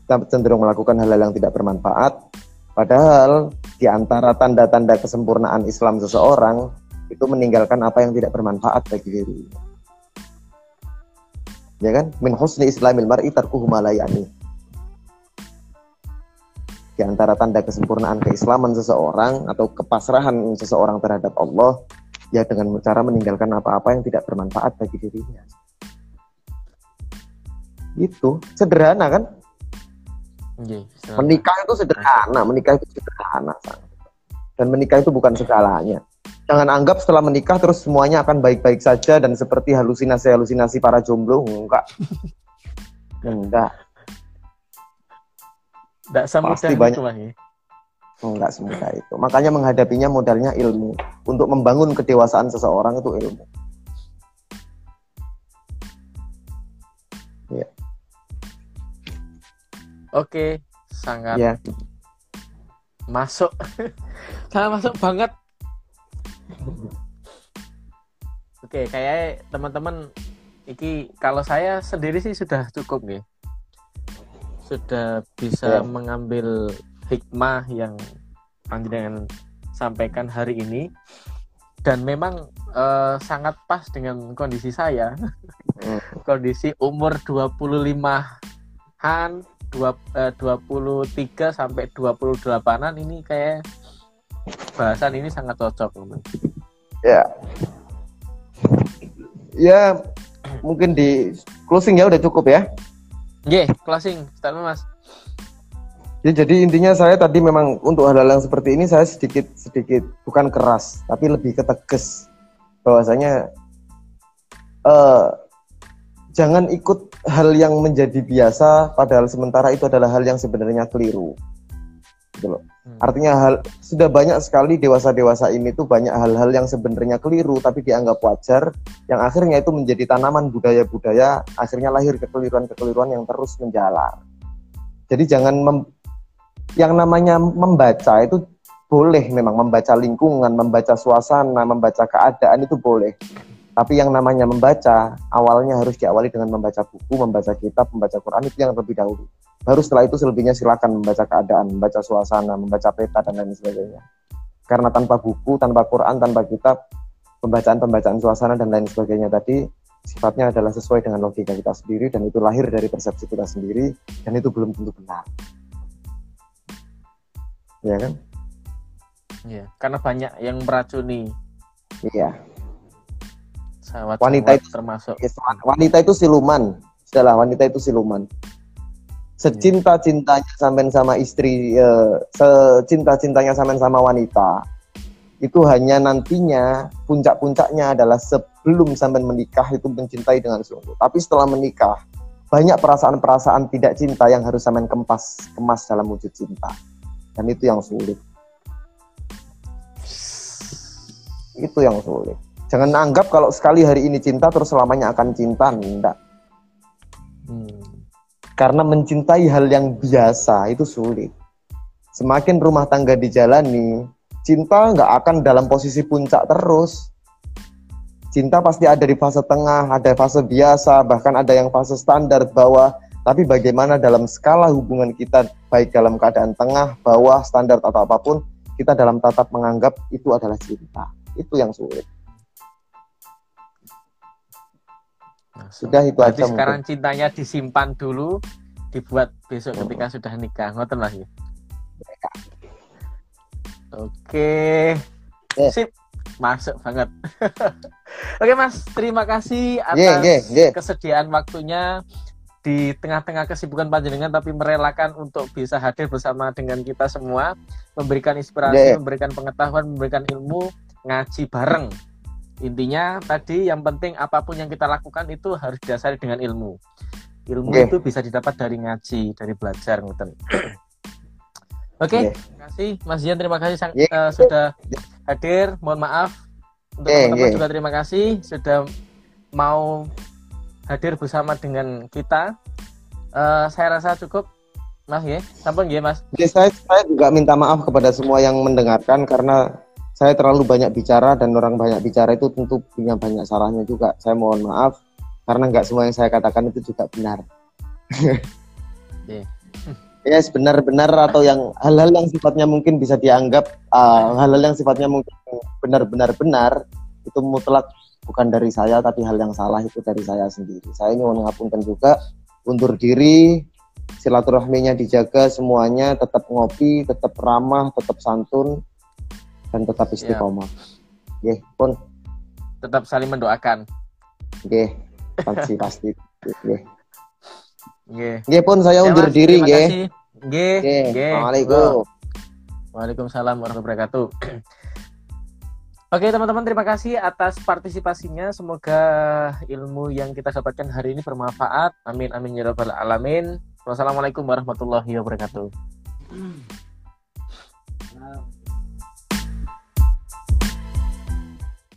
Kita cenderung melakukan hal-hal yang tidak bermanfaat, padahal di antara tanda-tanda kesempurnaan Islam seseorang itu meninggalkan apa yang tidak bermanfaat bagi diri. Ya kan? Min husni islamil mar'i tarkuhu malayani di antara tanda kesempurnaan keislaman seseorang atau kepasrahan seseorang terhadap Allah ya dengan cara meninggalkan apa-apa yang tidak bermanfaat bagi dirinya. Itu sederhana kan iya, menikah itu sederhana menikah itu sederhana dan menikah itu bukan segalanya. Jangan anggap setelah menikah terus semuanya akan baik-baik saja dan seperti halusinasi-halusinasi para jomblo. Enggak. Enggak. Enggak pasti banyak. ya? enggak semudah itu. Makanya menghadapinya modalnya ilmu. Untuk membangun kedewasaan seseorang itu ilmu oke sangat ya. masuk sangat masuk banget Oke, kayak teman-teman iki kalau saya sendiri sih sudah cukup nih. Sudah bisa ya. mengambil hikmah yang panjenengan sampaikan hari ini dan memang uh, sangat pas dengan kondisi saya. Hmm. kondisi umur 25-an, 2, uh, 23 sampai 28-an ini kayak bahasan ini sangat cocok teman. Ya. Ya, mungkin di closing ya udah cukup ya. Oke, yeah, closing. Start Mas. Ya, jadi intinya saya tadi memang untuk hal-hal yang seperti ini saya sedikit sedikit bukan keras, tapi lebih ketegas bahwasanya uh, jangan ikut hal yang menjadi biasa padahal sementara itu adalah hal yang sebenarnya keliru gitu loh. Hmm. Artinya hal sudah banyak sekali dewasa-dewasa ini tuh banyak hal-hal yang sebenarnya keliru tapi dianggap wajar yang akhirnya itu menjadi tanaman budaya-budaya akhirnya lahir kekeliruan-kekeliruan yang terus menjalar. Jadi jangan mem, yang namanya membaca itu boleh memang membaca lingkungan, membaca suasana, membaca keadaan itu boleh. Tapi yang namanya membaca awalnya harus diawali dengan membaca buku, membaca kitab, membaca Quran itu yang lebih dahulu. Baru setelah itu selebihnya silakan membaca keadaan, membaca suasana, membaca peta dan lain sebagainya. Karena tanpa buku, tanpa Quran, tanpa kitab, pembacaan-pembacaan suasana dan lain sebagainya tadi sifatnya adalah sesuai dengan logika kita sendiri dan itu lahir dari persepsi kita sendiri dan itu belum tentu benar. Ya kan? Iya, karena banyak yang meracuni. Iya. Wanita itu termasuk. Wanita itu siluman. Setelah wanita itu siluman secinta-cintanya sampean sama istri uh, secinta-cintanya sampean sama wanita itu hanya nantinya puncak-puncaknya adalah sebelum sampean menikah itu mencintai dengan sungguh. Tapi setelah menikah banyak perasaan-perasaan tidak cinta yang harus sampean kempas kemas dalam wujud cinta. Dan itu yang sulit. Itu yang sulit. Jangan anggap kalau sekali hari ini cinta terus selamanya akan cinta, enggak. Hmm karena mencintai hal yang biasa itu sulit. Semakin rumah tangga dijalani, cinta nggak akan dalam posisi puncak terus. Cinta pasti ada di fase tengah, ada fase biasa, bahkan ada yang fase standar bawah. Tapi bagaimana dalam skala hubungan kita, baik dalam keadaan tengah, bawah, standar atau apa pun, kita dalam tatap menganggap itu adalah cinta. Itu yang sulit. Sudah itu Berarti aja sekarang mungkin. cintanya disimpan dulu dibuat besok oh. ketika sudah nikah ngoten lah ya oke yeah. sip masuk banget oke mas terima kasih atas yeah, yeah, yeah. kesediaan waktunya di tengah-tengah kesibukan panjenengan tapi merelakan untuk bisa hadir bersama dengan kita semua memberikan inspirasi, yeah. memberikan pengetahuan, memberikan ilmu, ngaji bareng intinya tadi yang penting apa pun yang kita lakukan itu harus didasari dengan ilmu ilmu okay. itu bisa didapat dari ngaji dari belajar oke okay, okay. terima kasih Mas Jian terima kasih sang, yeah. uh, sudah hadir mohon maaf untuk yeah, teman-teman yeah. juga terima kasih sudah mau hadir bersama dengan kita uh, saya rasa cukup Mas ya, sampun ya Mas. Jadi saya saya juga minta maaf kepada semua yang mendengarkan karena saya terlalu banyak bicara dan orang banyak bicara itu tentu punya banyak salahnya juga. Saya mohon maaf karena nggak semua yang saya katakan itu juga benar. yeah. yes, benar-benar atau yang hal-hal yang sifatnya mungkin bisa dianggap uh, hal-hal yang sifatnya mungkin benar-benar benar itu mutlak bukan dari saya tapi hal yang salah itu dari saya sendiri. Saya ini mengapunten juga undur diri silaturahminya dijaga semuanya tetap ngopi tetap ramah tetap santun dan tetap istiqomah yeah. yeah, pun tetap saling mendoakan yeah, pasti pasti yeah. Yeah. Yeah, pun saya ya, undur diri nggih. Nggih. Assalamualaikum. Waalaikumsalam warahmatullahi wabarakatuh. Oke teman-teman terima kasih atas partisipasinya. Semoga ilmu yang kita dapatkan hari ini bermanfaat. Amin amin ya rabbal alamin. Wassalamualaikum warahmatullahi wabarakatuh. Hmm.